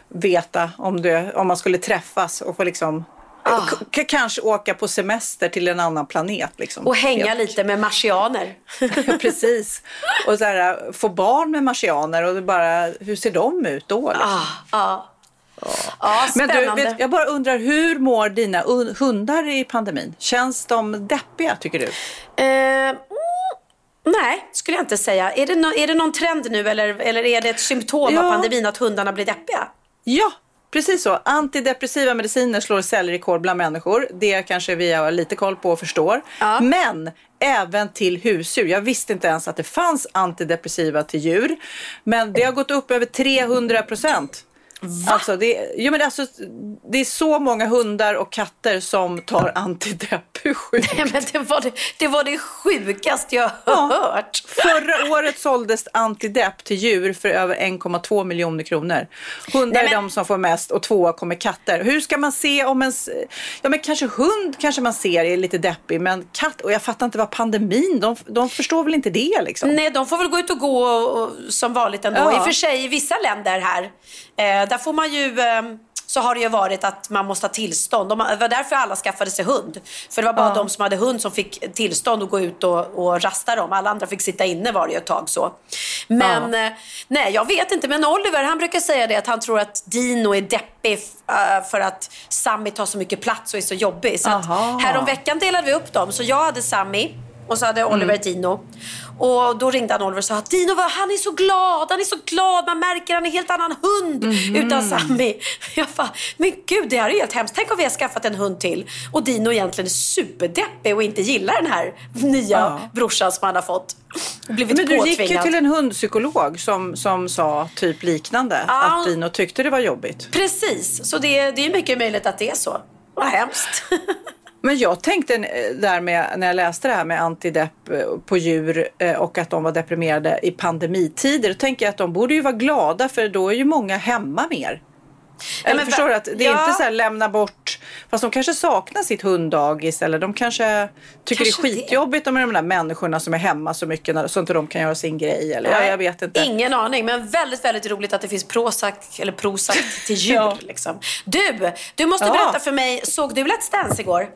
veta om, det, om man skulle träffas och få liksom Ah. k- kanske åka på semester till en annan planet. Liksom. Och hänga Helt- lite med marsianer. Precis. Och så här, få barn med marsianer och det bara, hur ser de ut då? Liksom? Ah, ja. Ja, Men du, vet, jag bara undrar, hur mår dina un- hundar i pandemin? Känns de deppiga tycker du? Eh, mm, nej, skulle jag inte säga. Är det, nå- är det någon trend nu eller, eller är det ett symptom av Ja. pandemin att hundarna blir deppiga? Ja, precis så. Antidepressiva mediciner slår säljrekord bland människor. Det kanske vi har lite koll på och förstår. Ja. Men även till husdjur. Jag visste inte ens att det fanns antidepressiva till djur. Men det har gått upp över 300 procent. Alltså det, jo men alltså, det är så många hundar och katter som tar antidepp. Nej, men det, var det, det var det sjukaste jag har hört. Förra året såldes antidepp till djur för över 1,2 miljoner kronor. Hundar Nej, men- är de som får mest och tvåa kommer katter. Hur ska man se om en... s- Ja men kanske hund kanske man ser är lite deppig men katt... Och jag fattar inte vad pandemin... De, de förstår väl inte det liksom? Nej, de får väl gå ut och gå och, och, som vanligt ändå. Ja. I och för sig, i vissa länder här, eh, där får man ju... Eh, så har det ju varit att man måste ha tillstånd. De, det var därför alla skaffade sig hund. För det var bara Ja. de som hade hund som fick tillstånd att gå ut och, och rasta dem. Alla andra fick sitta inne var det ju ett tag så. Men eh, nej, jag vet inte. Men Oliver han brukar säga det att han tror att Dino är deppig eh, för att Sammy tar så mycket plats och är så jobbig. Så att häromveckan delade vi upp dem. Så jag hade Sammy och så hade Oliver Mm. Dino. Och då ringde han Oliver och sa att Dino han är så glad, han är så glad. Man märker han är en helt annan hund Mhm. utan Sammy. Jag bara, men gud det här är helt hemskt. Tänk om vi har skaffat en hund till och Dino egentligen är superdeppig och inte gillar den här nya Ja. brorsan som han har fått. Blivit Men du gick ju påtvingad. till en hundpsykolog som, som sa typ liknande. Ja. Att Dino tyckte det var jobbigt. Precis, så det, det är mycket möjligt att det är så. Vad hemskt. Men jag tänkte eh, där med, när jag läste det här med antidepp eh, på djur eh, och att de var deprimerade i pandemitider. Då tänker jag att de borde ju vara glada för då är ju många hemma mer. Eller men förstår du? att Det är ja. inte så här lämna bort. Fast de kanske saknar sitt hunddagis eller de kanske tycker Kanske det är det. skitjobbigt med de där människorna som är hemma så mycket så inte de kan göra sin grej. Eller ja, jag vet inte. Ingen aning, men väldigt, väldigt roligt att det finns Prozac eller Prozac till djur. Ja. liksom. Du, du måste Ja. berätta för mig, såg du Let's Dance igår?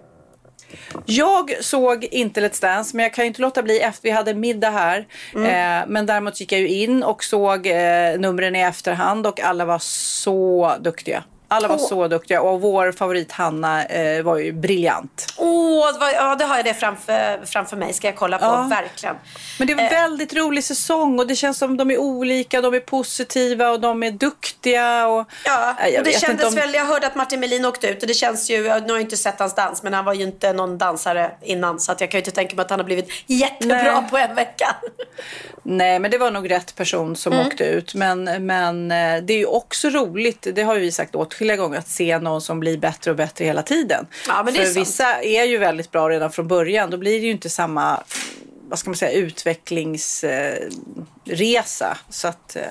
Jag såg inte Let's Dance men jag kan ju inte låta bli efter vi hade middag här. Mm. Eh, men däremot gick jag ju in och såg eh, numren i efterhand och alla var så duktiga. Alla var Åh. så duktiga och vår favorit Hanna eh, var ju briljant. Åh, var- ja, det har jag det framför, framför mig. Ska jag kolla på, Ja. verkligen. Men det var Eh. en väldigt rolig säsong och det känns som de är olika, de är positiva och de är duktiga. Och, Ja, Nej, jag och det kändes om- väl, jag hörde att Martin Melin åkte ut och det känns ju, jag har ju inte sett hans dans men han var ju inte någon dansare innan så att jag kan ju inte tänka mig att han har blivit jättebra Nej. på en vecka. Nej, men det var nog rätt person som Mm. åkte ut. Men, men eh, det är ju också roligt, det har ju vi sagt åtskilliga gånger, att se någon som blir bättre och bättre hela tiden. Ja, men det är För sant. vissa är ju väldigt bra redan från början. Då blir det ju inte samma, vad ska man säga, utvecklingsresa. Så att, eh,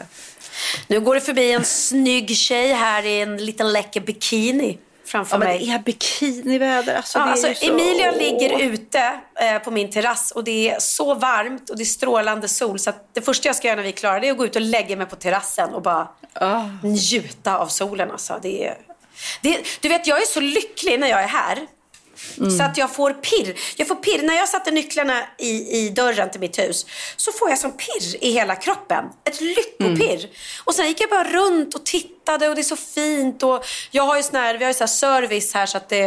Nu går det förbi en snygg tjej här i en liten läcker bikini framför ja, men mig. det är bikiniväder. Alltså, Ja, är alltså, så... Emilia ligger ute eh, på min terrass och det är så varmt och det är strålande sol så det första jag ska göra när vi är klara det är att gå ut och lägga mig på terrassen och bara Ah. njuta av solen. Alltså. Det är, det, du vet, jag är så lycklig när jag är här. Mm. Så att jag får pirr. Jag får pirr. När jag satte nycklarna i, i dörren till mitt hus så får jag som pirr i hela kroppen. Ett lyckopirr. Mm. Och sen gick jag bara runt och tittade och det är så fint. Och jag har ju sån här, vi har ju sån här service här så att det,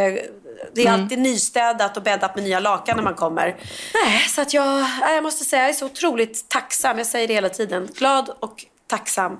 det är Mm. alltid nystädat och bäddat med nya lakan när man kommer. Nej, så att jag, jag måste säga jag är så otroligt tacksam. Jag säger det hela tiden. Glad och tacksam.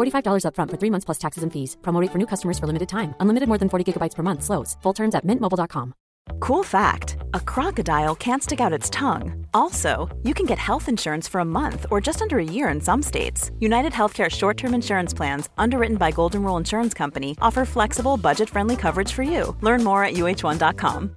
$45 upfront for three months plus taxes and fees. Promo for new customers for limited time. Unlimited more than 40 gigabytes per month. Slows. Full terms at mintmobile.com. Cool fact a crocodile can't stick out its tongue. Also, you can get health insurance for a month or just under a year in some states. United Healthcare short term insurance plans, underwritten by Golden Rule Insurance Company, offer flexible, budget friendly coverage for you. Learn more at uh1.com.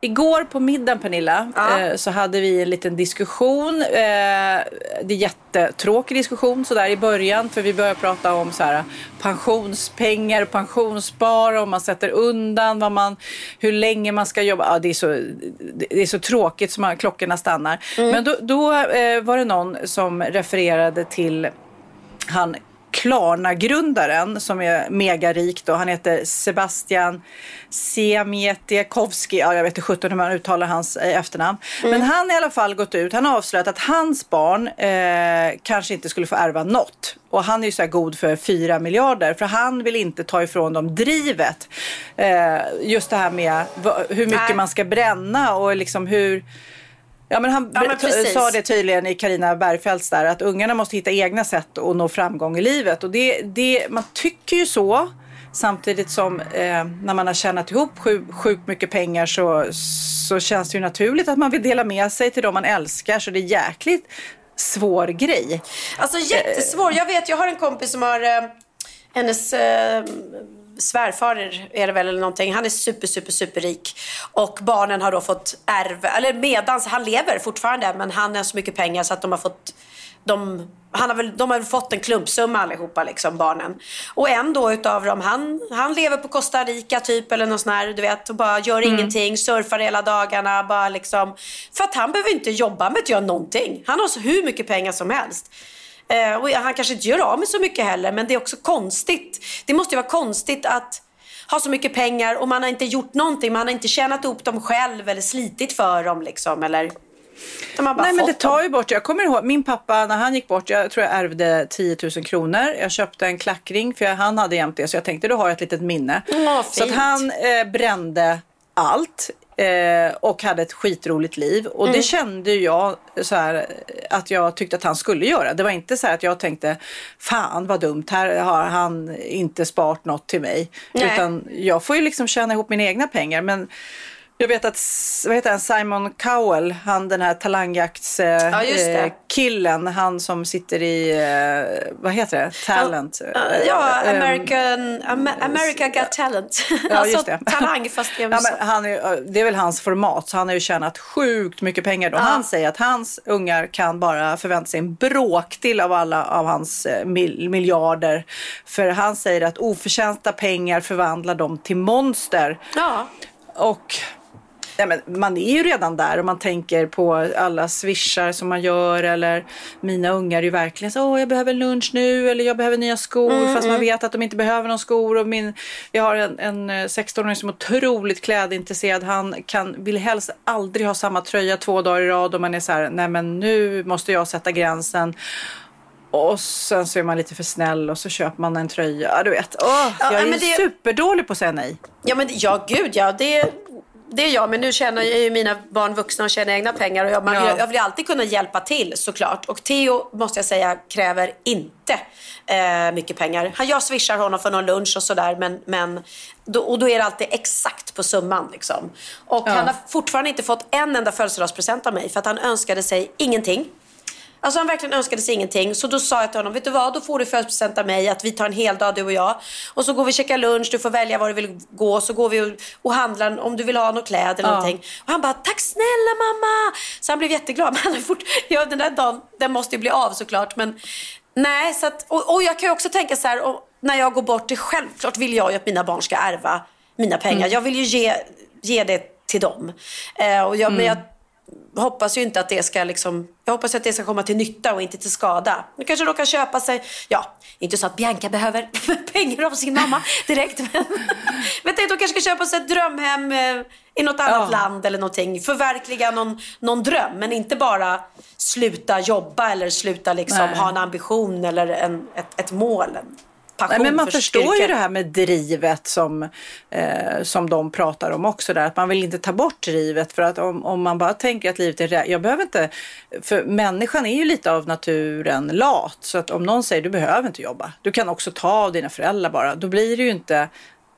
Igår på middagen Pernilla ja. eh, så hade vi en liten diskussion. Eh, det är jättetråkig diskussion sådär i början för vi började prata om så här, pensionspengar, pensionsspar, om man sätter undan, vad man, hur länge man ska jobba. Ja, det, är så, det är så tråkigt så man, klockorna stannar. Mm. Men då, då eh, var det någon som refererade till han Klarna-grundaren som är megarik då. Han heter Sebastian Siemietiekovski. Ja, jag vet inte sjutton hur man uttalar hans eh, efternamn. Mm. Men han har i alla fall gått ut. Han har avslöjat att hans barn eh, kanske inte skulle få ärva något. Och han är ju så här god för 4 miljarder. För han vill inte ta ifrån dem drivet. Eh, just det här med hur mycket Nej. man ska bränna och liksom hur Ja, men han ja, men sa det tydligen i Karina Bergfeldts där att ungarna måste hitta egna sätt att nå framgång i livet. Och det, det, man tycker ju så. Samtidigt som eh, när man har tjänat ihop sjukt sjuk mycket pengar så, så känns det ju naturligt att man vill dela med sig till de man älskar. Så det är jäkligt svår grej. Alltså jättesvår. Jag vet, jag har en kompis som har eh, hennes eh, svärfar är det väl eller någonting. Han är super, super, superrik. Och barnen har då fått ärva, eller medans, han lever fortfarande men han har så mycket pengar så att de har fått de, han har väl, de har fått en klumpsumma allihopa, liksom, barnen. Och en då utav dem, han, han lever på Costa Rica typ eller något sånt här, du vet, och bara gör mm. ingenting, surfar hela dagarna, bara liksom. För att han behöver inte jobba med att göra någonting. Han har så hur mycket pengar som helst. Eh, och han kanske inte gör av med så mycket heller, men det är också konstigt. Det måste ju vara konstigt att ha så mycket pengar och man har inte gjort någonting. Man har inte tjänat ihop dem själv eller slitit för dem liksom. Eller... Nej men det tar ju bort, jag kommer ihåg min pappa när han gick bort, jag tror jag ärvde 10 000 kronor. Jag köpte en klackring för han hade jämt det så jag tänkte då har jag ett litet minne. Oh, så att han eh, brände allt eh, och hade ett skitroligt liv. Och Mm. det kände jag så här, att jag tyckte att han skulle göra. Det var inte så att jag tänkte, fan vad dumt, här har han inte sparat något till mig. Nej. Utan jag får ju liksom tjäna ihop mina egna pengar. Men jag vet att vad heter han, Simon Cowell, han den här talangjakts eh, Ja, eh, han som sitter i, eh, vad heter det, Talent. Ja, Eh, American, Am- America Got Talent. Ja, alltså det. talang fast i Ja, men han är, det är väl hans format, så han har ju tjänat sjukt mycket pengar. Då. Ja. Han säger att hans ungar kan bara förvänta sig en bråkdel av alla av hans mil, miljarder. För han säger att oförtjänta pengar förvandlar dem till monster. Ja. Och ja, men man är ju redan där och man tänker på alla swishar som man gör eller mina ungar är ju verkligen så åh jag behöver lunch nu eller jag behöver nya skor Mm, fast man mm. vet att de inte behöver någon skor och min, jag har en, en eh, 16-åring som är otroligt klädintresserad han kan, vill helst aldrig ha samma tröja två dagar i rad och man är så här nej men nu måste jag sätta gränsen och sen så är man lite för snäll och så köper man en tröja. Ja, Du vet, Ja, jag är men det- superdålig på att säga nej. Ja, men ja, gud ja. Det, det är jag. Men nu tjänar ju mina barn vuxna och tjänar egna pengar. Och jag, man, Ja. jag, vill alltid kunna hjälpa till såklart. Och Theo, måste jag säga, kräver inte eh, mycket pengar. Han, jag swishar honom för någon lunch och sådär. Men, men då, och då är det alltid exakt på summan. Liksom. Och Ja. han har fortfarande inte fått en enda födelsedagspresent av mig. För att han önskade sig ingenting. Alltså han verkligen önskade sig ingenting. Så då sa jag till honom, vet du vad, då får du födelsedagspresent av mig att vi tar en hel dag du och jag. Och så går vi och käkar lunch, du får välja var du vill gå. Så går vi och, och handlar om du vill ha något kläder eller Ja. någonting. Och han bara, tack snälla mamma. Så han blev jätteglad. Men han fort, ja, den där dagen, den måste ju bli av såklart. Men nej, så att, och, och jag kan ju också tänka så här, och när jag går bort, det självklart vill jag ju att mina barn ska ärva mina pengar. Mm. Jag vill ju ge, ge det till dem. Eh, och jag, Men jag hoppas ju inte att det ska liksom, jag hoppas att det ska komma till nytta och inte till skada. Nu kanske de kan köpa sig, ja, inte så att Bianca behöver pengar av sin mamma direkt, men vet du, de kanske ska köpa sig ett drömhem eh, i något annat Ja. land eller någonting. Förverkliga någon, någon dröm, men inte bara sluta jobba eller sluta liksom Nej. ha en ambition eller en, ett, ett mål. Passion Nej, men man för förstår ju yrket. det här med drivet som, eh, som de pratar om också. Där, att man vill inte ta bort drivet. För att om, om man bara tänker att livet är Jag behöver inte... För människan är ju lite av naturen lat. Så att om någon säger du behöver inte jobba. Du kan också ta av dina föräldrar bara. Då blir det ju inte...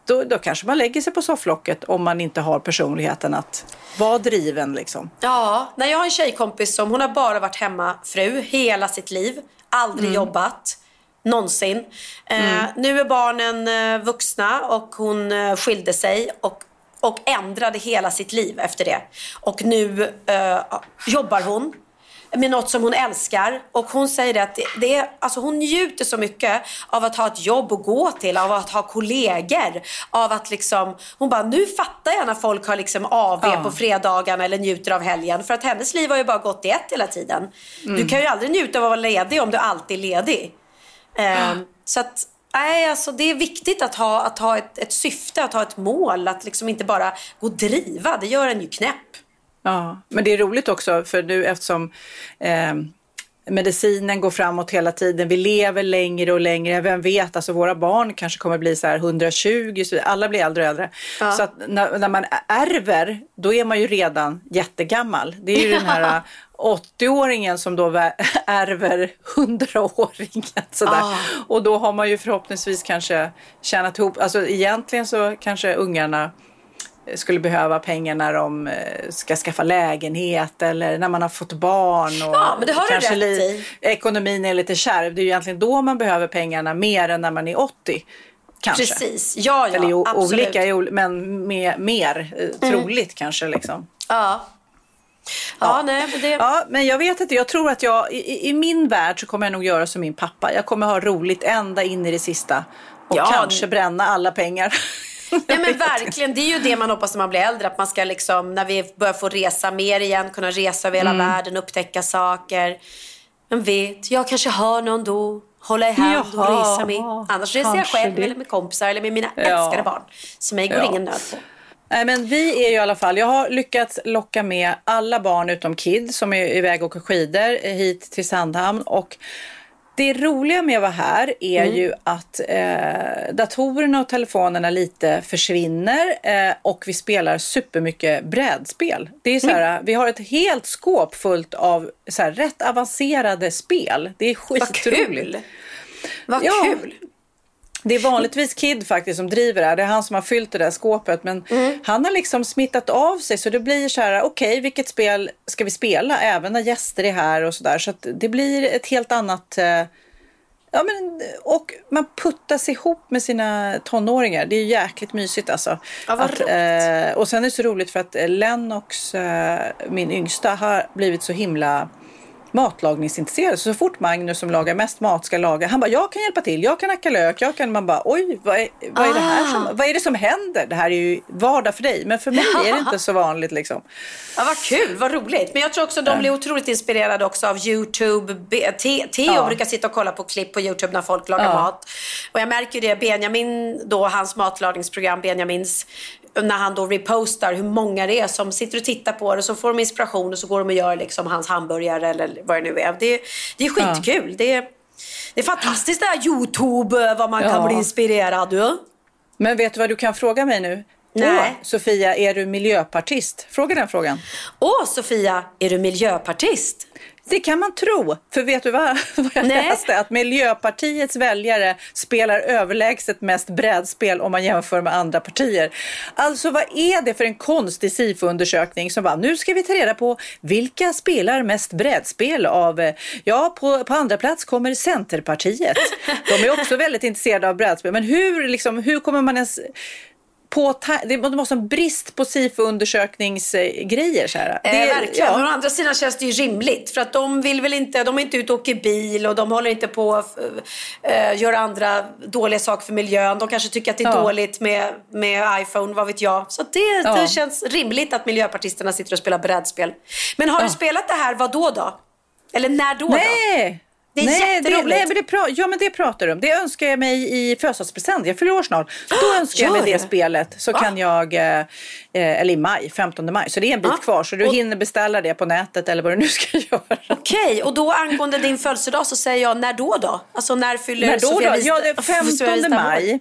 Då, då kanske man lägger sig på sofflocket om man inte har personligheten att vara driven liksom. Ja, när jag har en tjejkompis som hon har bara varit hemmafru hela sitt liv. Aldrig Mm. jobbat. Någonsin. Eh, nu är barnen eh, vuxna och hon eh, skilde sig och, och ändrade hela sitt liv efter det. Och nu eh, jobbar hon med något som hon älskar. Och hon säger att det, det är, alltså hon njuter så mycket av att ha ett jobb att gå till, av att ha kollegor. Av att liksom, hon bara, nu fattar jag när folk har liksom AV Ja. på fredagarna eller njuter av helgen. För att hennes liv har ju bara gått i ett hela tiden. Du Mm. kan ju aldrig njuta av att vara ledig om du alltid är ledig. Eh, så att, nej, alltså det är viktigt att ha, att ha ett, ett syfte, att ha ett mål. Att liksom inte bara gå och driva, det gör en ju knäpp. Ja, men det är roligt också för nu eftersom eh, medicinen går framåt hela tiden. Vi lever längre och längre. Vem vet, alltså våra barn kanske kommer bli så här 120, så alla blir äldre och äldre. Ja. Så att när, när man ärver, då är man ju redan jättegammal. Det är ju den här eh, 80-åringen som då ärver 100-åringen. Sådär. Ah. Och då har man ju förhoppningsvis kanske tjänat ihop, alltså egentligen så kanske ungarna skulle behöva pengar när de eh, ska skaffa lägenhet eller när man har fått barn. Och Ja, men det har du rätt i. Ekonomin är lite kärv. Det är ju egentligen då man behöver pengarna mer än när man är 80. Kanske. Precis, ja ja, Eller absolut. olika, men med, mer eh, troligt kanske. Liksom. Ja. Ja, nej, men det... Ja, men jag vet inte. Jag tror att jag, i, i min värld så kommer jag nog göra som min pappa. Jag kommer ha roligt ända in i det sista. Och Ja, kanske bränna alla pengar. Nej men verkligen, det är ju det man hoppas när man blir äldre. Att man ska liksom, när vi börjar få resa mer igen, kunna resa över hela Mm. världen, upptäcka saker. Men vet, jag kanske har någon då, hålla i hand och Jaha, resa med. Annars reser jag själv det. eller med kompisar eller med mina Ja. älskade barn. Så mig går Ja. ingen nöd på. Nej, men vi är ju i alla fall, jag har lyckats locka med alla barn utom Kid som är iväg och åker skidor hit till Sandhamn. Och Det roliga med att vara här är Mm. ju att eh, datorerna och telefonerna lite försvinner eh, och vi spelar supermycket brädspel. Det är så här, Vi har ett helt skåp fullt av så här, rätt avancerade spel. Det är skitroligt. Vad Ja. kul! Det är vanligtvis Kid faktiskt som driver det här. Det är han som har fyllt det där skåpet. Men han har liksom smittat av sig så det blir så här, okej vilket spel ska vi spela även när gäster är här och sådär. Så att det blir ett helt annat eh, Ja, men, och man puttas ihop med sina tonåringar. Det är ju jäkligt mysigt alltså. Ja, att, eh, och sen är det så roligt för att eh, Lennox, eh, min yngsta, har blivit så himla matlagningsintresserad. Så, så fort Magnus som lagar mest mat ska laga, han bara jag kan hjälpa till, jag kan hacka lök, jag kan, man bara oj vad är, vad är det här som, Ah. vad är det som händer? Det här är ju vardag för dig, men för mig är det inte så vanligt liksom. Ja, vad kul, vad roligt. Men jag tror också att de blir otroligt inspirerade också av YouTube. Theo Ja. brukar sitta och kolla på klipp på YouTube när folk lagar Ja. mat. Och jag märker ju det, Benjamin, då, hans matlagningsprogram, Benjamins, när han då repostar hur många det är som sitter och tittar på det. Så får de inspiration och så går de och gör liksom hans hamburgare eller vad det nu är. Det, det är skitkul. Det, är, det är fantastiskt det här YouTube, vad man kan Ja. bli inspirerad. Ja. Men vet du vad du kan fråga mig nu? Nej. Åh, Sofia, är du miljöpartist? Fråga den frågan. Åh, Sofia, är du miljöpartist? Det kan man tro. För vet du vad, vad jag Nej. läste? Att Miljöpartiets väljare spelar överlägset mest brädspel om man jämför med andra partier. Alltså vad är det för en konstig SIFO-undersökning som bara, nu ska vi ta reda på vilka spelar mest brädspel av, eh, ja på, på andra plats kommer Centerpartiet. De är också väldigt intresserade av brädspel. Men hur, liksom, hur kommer man ens på det måste vara en brist på SIFO-undersökningsgrejer. Så här. Eh, Det- verkligen. ja. Men å andra sidan känns det ju rimligt. För att de vill väl inte, de är inte ute och åker bil och de håller inte på att uh, göra andra dåliga saker för miljön. De kanske tycker att det är Ja. dåligt med, med iPhone, vad vet jag. Så det, Ja. det känns rimligt att miljöpartisterna sitter och spelar brädspel. Men har du spelat det här, vad då då? Eller när då? då? Nej! Det är nej, det, jätteroligt. nej, men det, pra- ja, men det pratar du om. Det önskar jag mig i födelsedagspresent. Jag fyller år snart. Då önskar jag mig det det? spelet. Så kan jag, eh, eh, eller i maj, 15 maj. Så det är en bit Ja. kvar. Så du Och- hinner beställa det på nätet eller vad du nu ska göra. Okej, och då angående din födelsedag så säger jag när då då? Alltså när fyller När då Sofia då? Ja, det är Sofia 15 Wistam år? maj.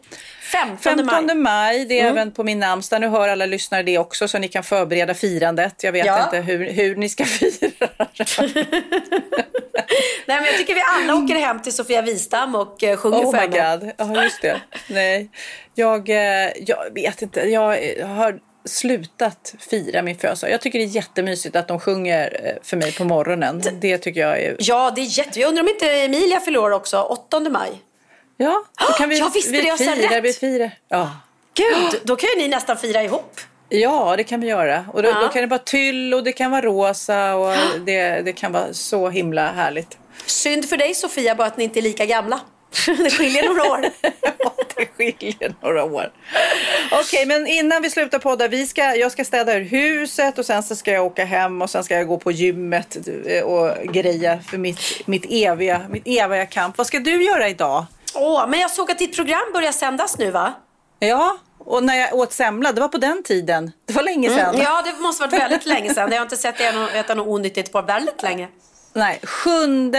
15, 15 maj, det är Mm. även på min namnsdag. Nu hör alla lyssnare det också så ni kan förbereda firandet. Jag vet Ja. inte hur, hur ni ska fira. Nej, men jag tycker vi alla åker hem till Sofia Wistam och eh, sjunger Oh för my henne. god, ja just det. Nej, jag, eh, jag vet inte. Jag eh, har slutat fira min födelsedag. Jag tycker det är jättemysigt att de sjunger för mig på morgonen. Det tycker jag är... Ja, det är jätte... Jag undrar om inte Emilia fyller år också, 8 maj. Ja, då kan vi, jag visste vi det, jag fira, vi firar. Ja. Gud, då kan ju ni nästan fira ihop. Ja, det kan vi göra. Och då, Ja. då kan det vara tyll och det kan vara rosa och det, det kan vara så himla härligt. Synd för dig Sofia, bara att ni inte är lika gamla. det skiljer några år. det skiljer några år. Okej, men innan vi slutar podda, vi ska, jag ska städa ur huset och sen så ska jag åka hem och sen ska jag gå på gymmet eh, och greja för mitt, mitt, eviga, mitt eviga kamp. Vad ska du göra idag? Åh, men jag såg att ditt program börjar sändas nu va? Ja, och när jag åt semla, det var på den tiden. Det var länge sedan. Mm, ja, det måste varit väldigt länge sedan. Jag har inte sett dig äta något onyttigt på väldigt länge. Nej, 7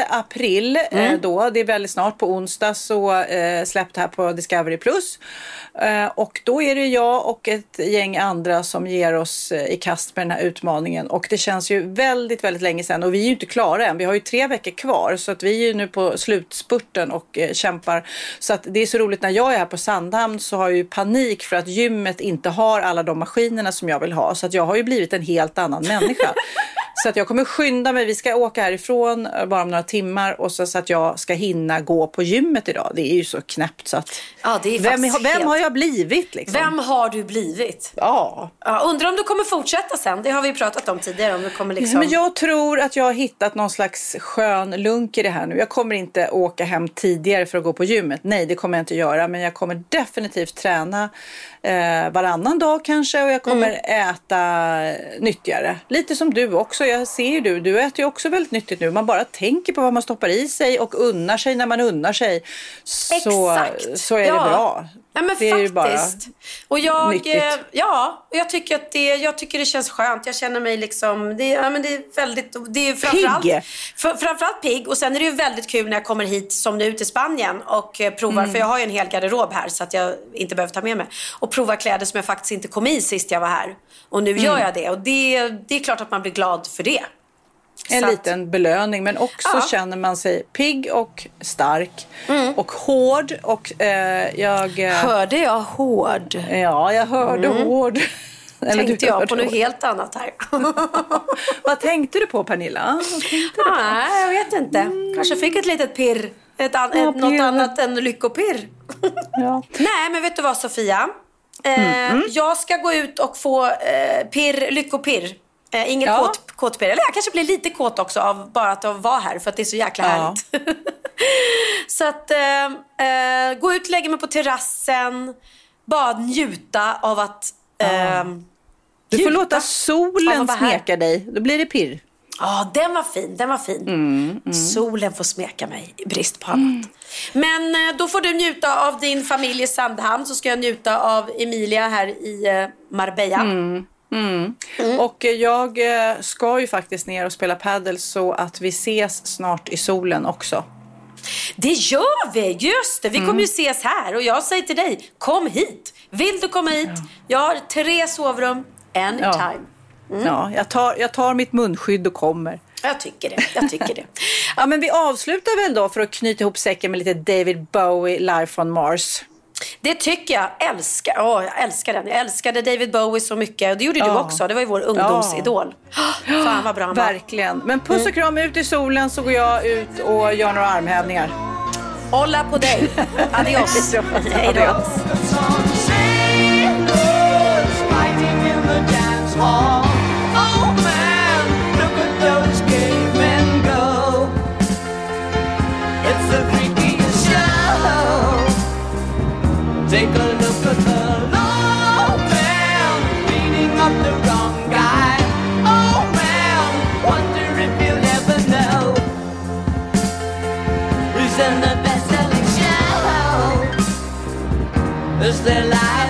april eh, Mm. då, det är väldigt snart på onsdag så eh, släppt här på Discovery Plus. Eh, och då är det jag och ett gäng andra som ger oss eh, i kast med den här utmaningen. Och det känns ju väldigt, väldigt länge sedan och vi är ju inte klara än. Vi har ju tre veckor kvar så att vi är ju nu på slutspurten och eh, kämpar. Så att det är så roligt när jag är här på Sandhamn så har jag ju panik för att gymmet inte har alla de maskinerna som jag vill ha. Så att jag har ju blivit en helt annan människa. Så att jag kommer skynda mig. Vi ska åka härifrån eh, bara om några timmar och så, så att jag ska hinna gå på gymmet idag. Det är ju så knäppt så att. Ja, det är Vem, vem helt- har jag blivit liksom? Vem har du blivit? Ja. ja. Undrar om du kommer fortsätta sen. Det har vi pratat om tidigare. Om du kommer liksom... Men jag tror att jag har hittat någon slags skön lunk i det här nu. Jag kommer inte åka hem tidigare för att gå på gymmet. Nej, det kommer jag inte göra. Men jag kommer definitivt träna eh, varannan dag kanske och jag kommer Mm. äta nyttigare. Lite som du också. också, jag ser ju du, du äter ju också väldigt nyttigt nu. Man bara tänker på vad man stoppar i sig och unnar sig när man unnar sig. Så, Exakt. så är Ja. det bra. Ja, men det bara faktiskt. och jag, nyttigt. eh, ja, och jag tycker att det, jag tycker det känns skönt. Jag känner mig liksom, det, ja, men det är väldigt, det är framförallt, Pigg. För, framförallt pigg. Och sen är det ju väldigt kul när jag kommer hit som nu till Spanien och eh, provar, Mm. för jag har ju en hel garderob här så att jag inte behöver ta med mig. Och provar kläder som jag faktiskt inte kom i sist jag var här. Och nu gör Mm. jag det och det, det är klart att man blir glad för det. En att- liten belöning men också Ja. känner man sig pigg och stark Mm. och hård och eh, jag... eh, Hörde jag hård? Ja, jag hörde Mm. hård. Eller Tänkte jag på något helt annat här. Vad tänkte du på Pernilla? Du på? Nej, jag vet inte. Kanske fick ett litet pirr. Ett an- Ja, ett, något pirr. annat än lyckopirr. Ja. Nej, men vet du vad Sofia? Eh, Jag ska gå ut och få eh, pirr, lyckopirr. Eh, inget Ja. kåt, kåtpirr. Eller jag kanske blir lite kåt också av bara att vara här för att det är så jäkla Ja. härligt. så att eh, eh, gå ut, lägga mig på terrassen. Bara njuta av att eh, Du får låta solen smeka dig. Då blir det pirr. Ja, den var fin. Den var fin. Mm, Solen får smeka mig i brist på annat. Men eh, då får du njuta av din familj i Sandhamn så ska jag njuta av Emilia här i eh, Marbella. Mm. Och eh, jag eh, ska ju faktiskt ner och spela paddel så att vi ses snart i solen också. Det gör vi! Just det, vi kommer ju ses här och jag säger till dig, kom hit. Vill du komma hit? Jag har tre sovrum, anytime. Ja, jag tar, jag tar mitt munskydd och kommer. Jag tycker det. Jag tycker det. Ja, men vi avslutar väl då för att knyta ihop säcken med lite David Bowie live från Mars. Det tycker jag. Älskar, åh, jag älskar den. Jag älskade David Bowie så mycket. Och det gjorde du Ja. också. Det var ju vår ungdomsidol. Fan vad bra han var. Verkligen. Men puss och kram ut i solen så går jag ut och gör några armhävningar. Hålla på dig. Adios. Hej då. Take a look at the low man beating up the wrong guy. Oh man, wonder if you'll ever know who's in the best-selling show. Is there life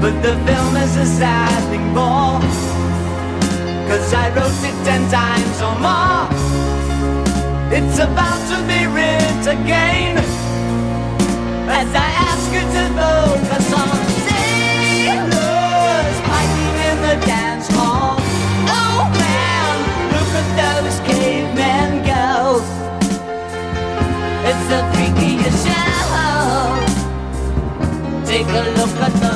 But the film is a sad thing more. Cause I wrote it ten times or more. It's about to be writ again. As I ask you to focus on sailors fighting in the dance hall. Oh man, look at those cavemen go. It's the freakiest show. Take a look at the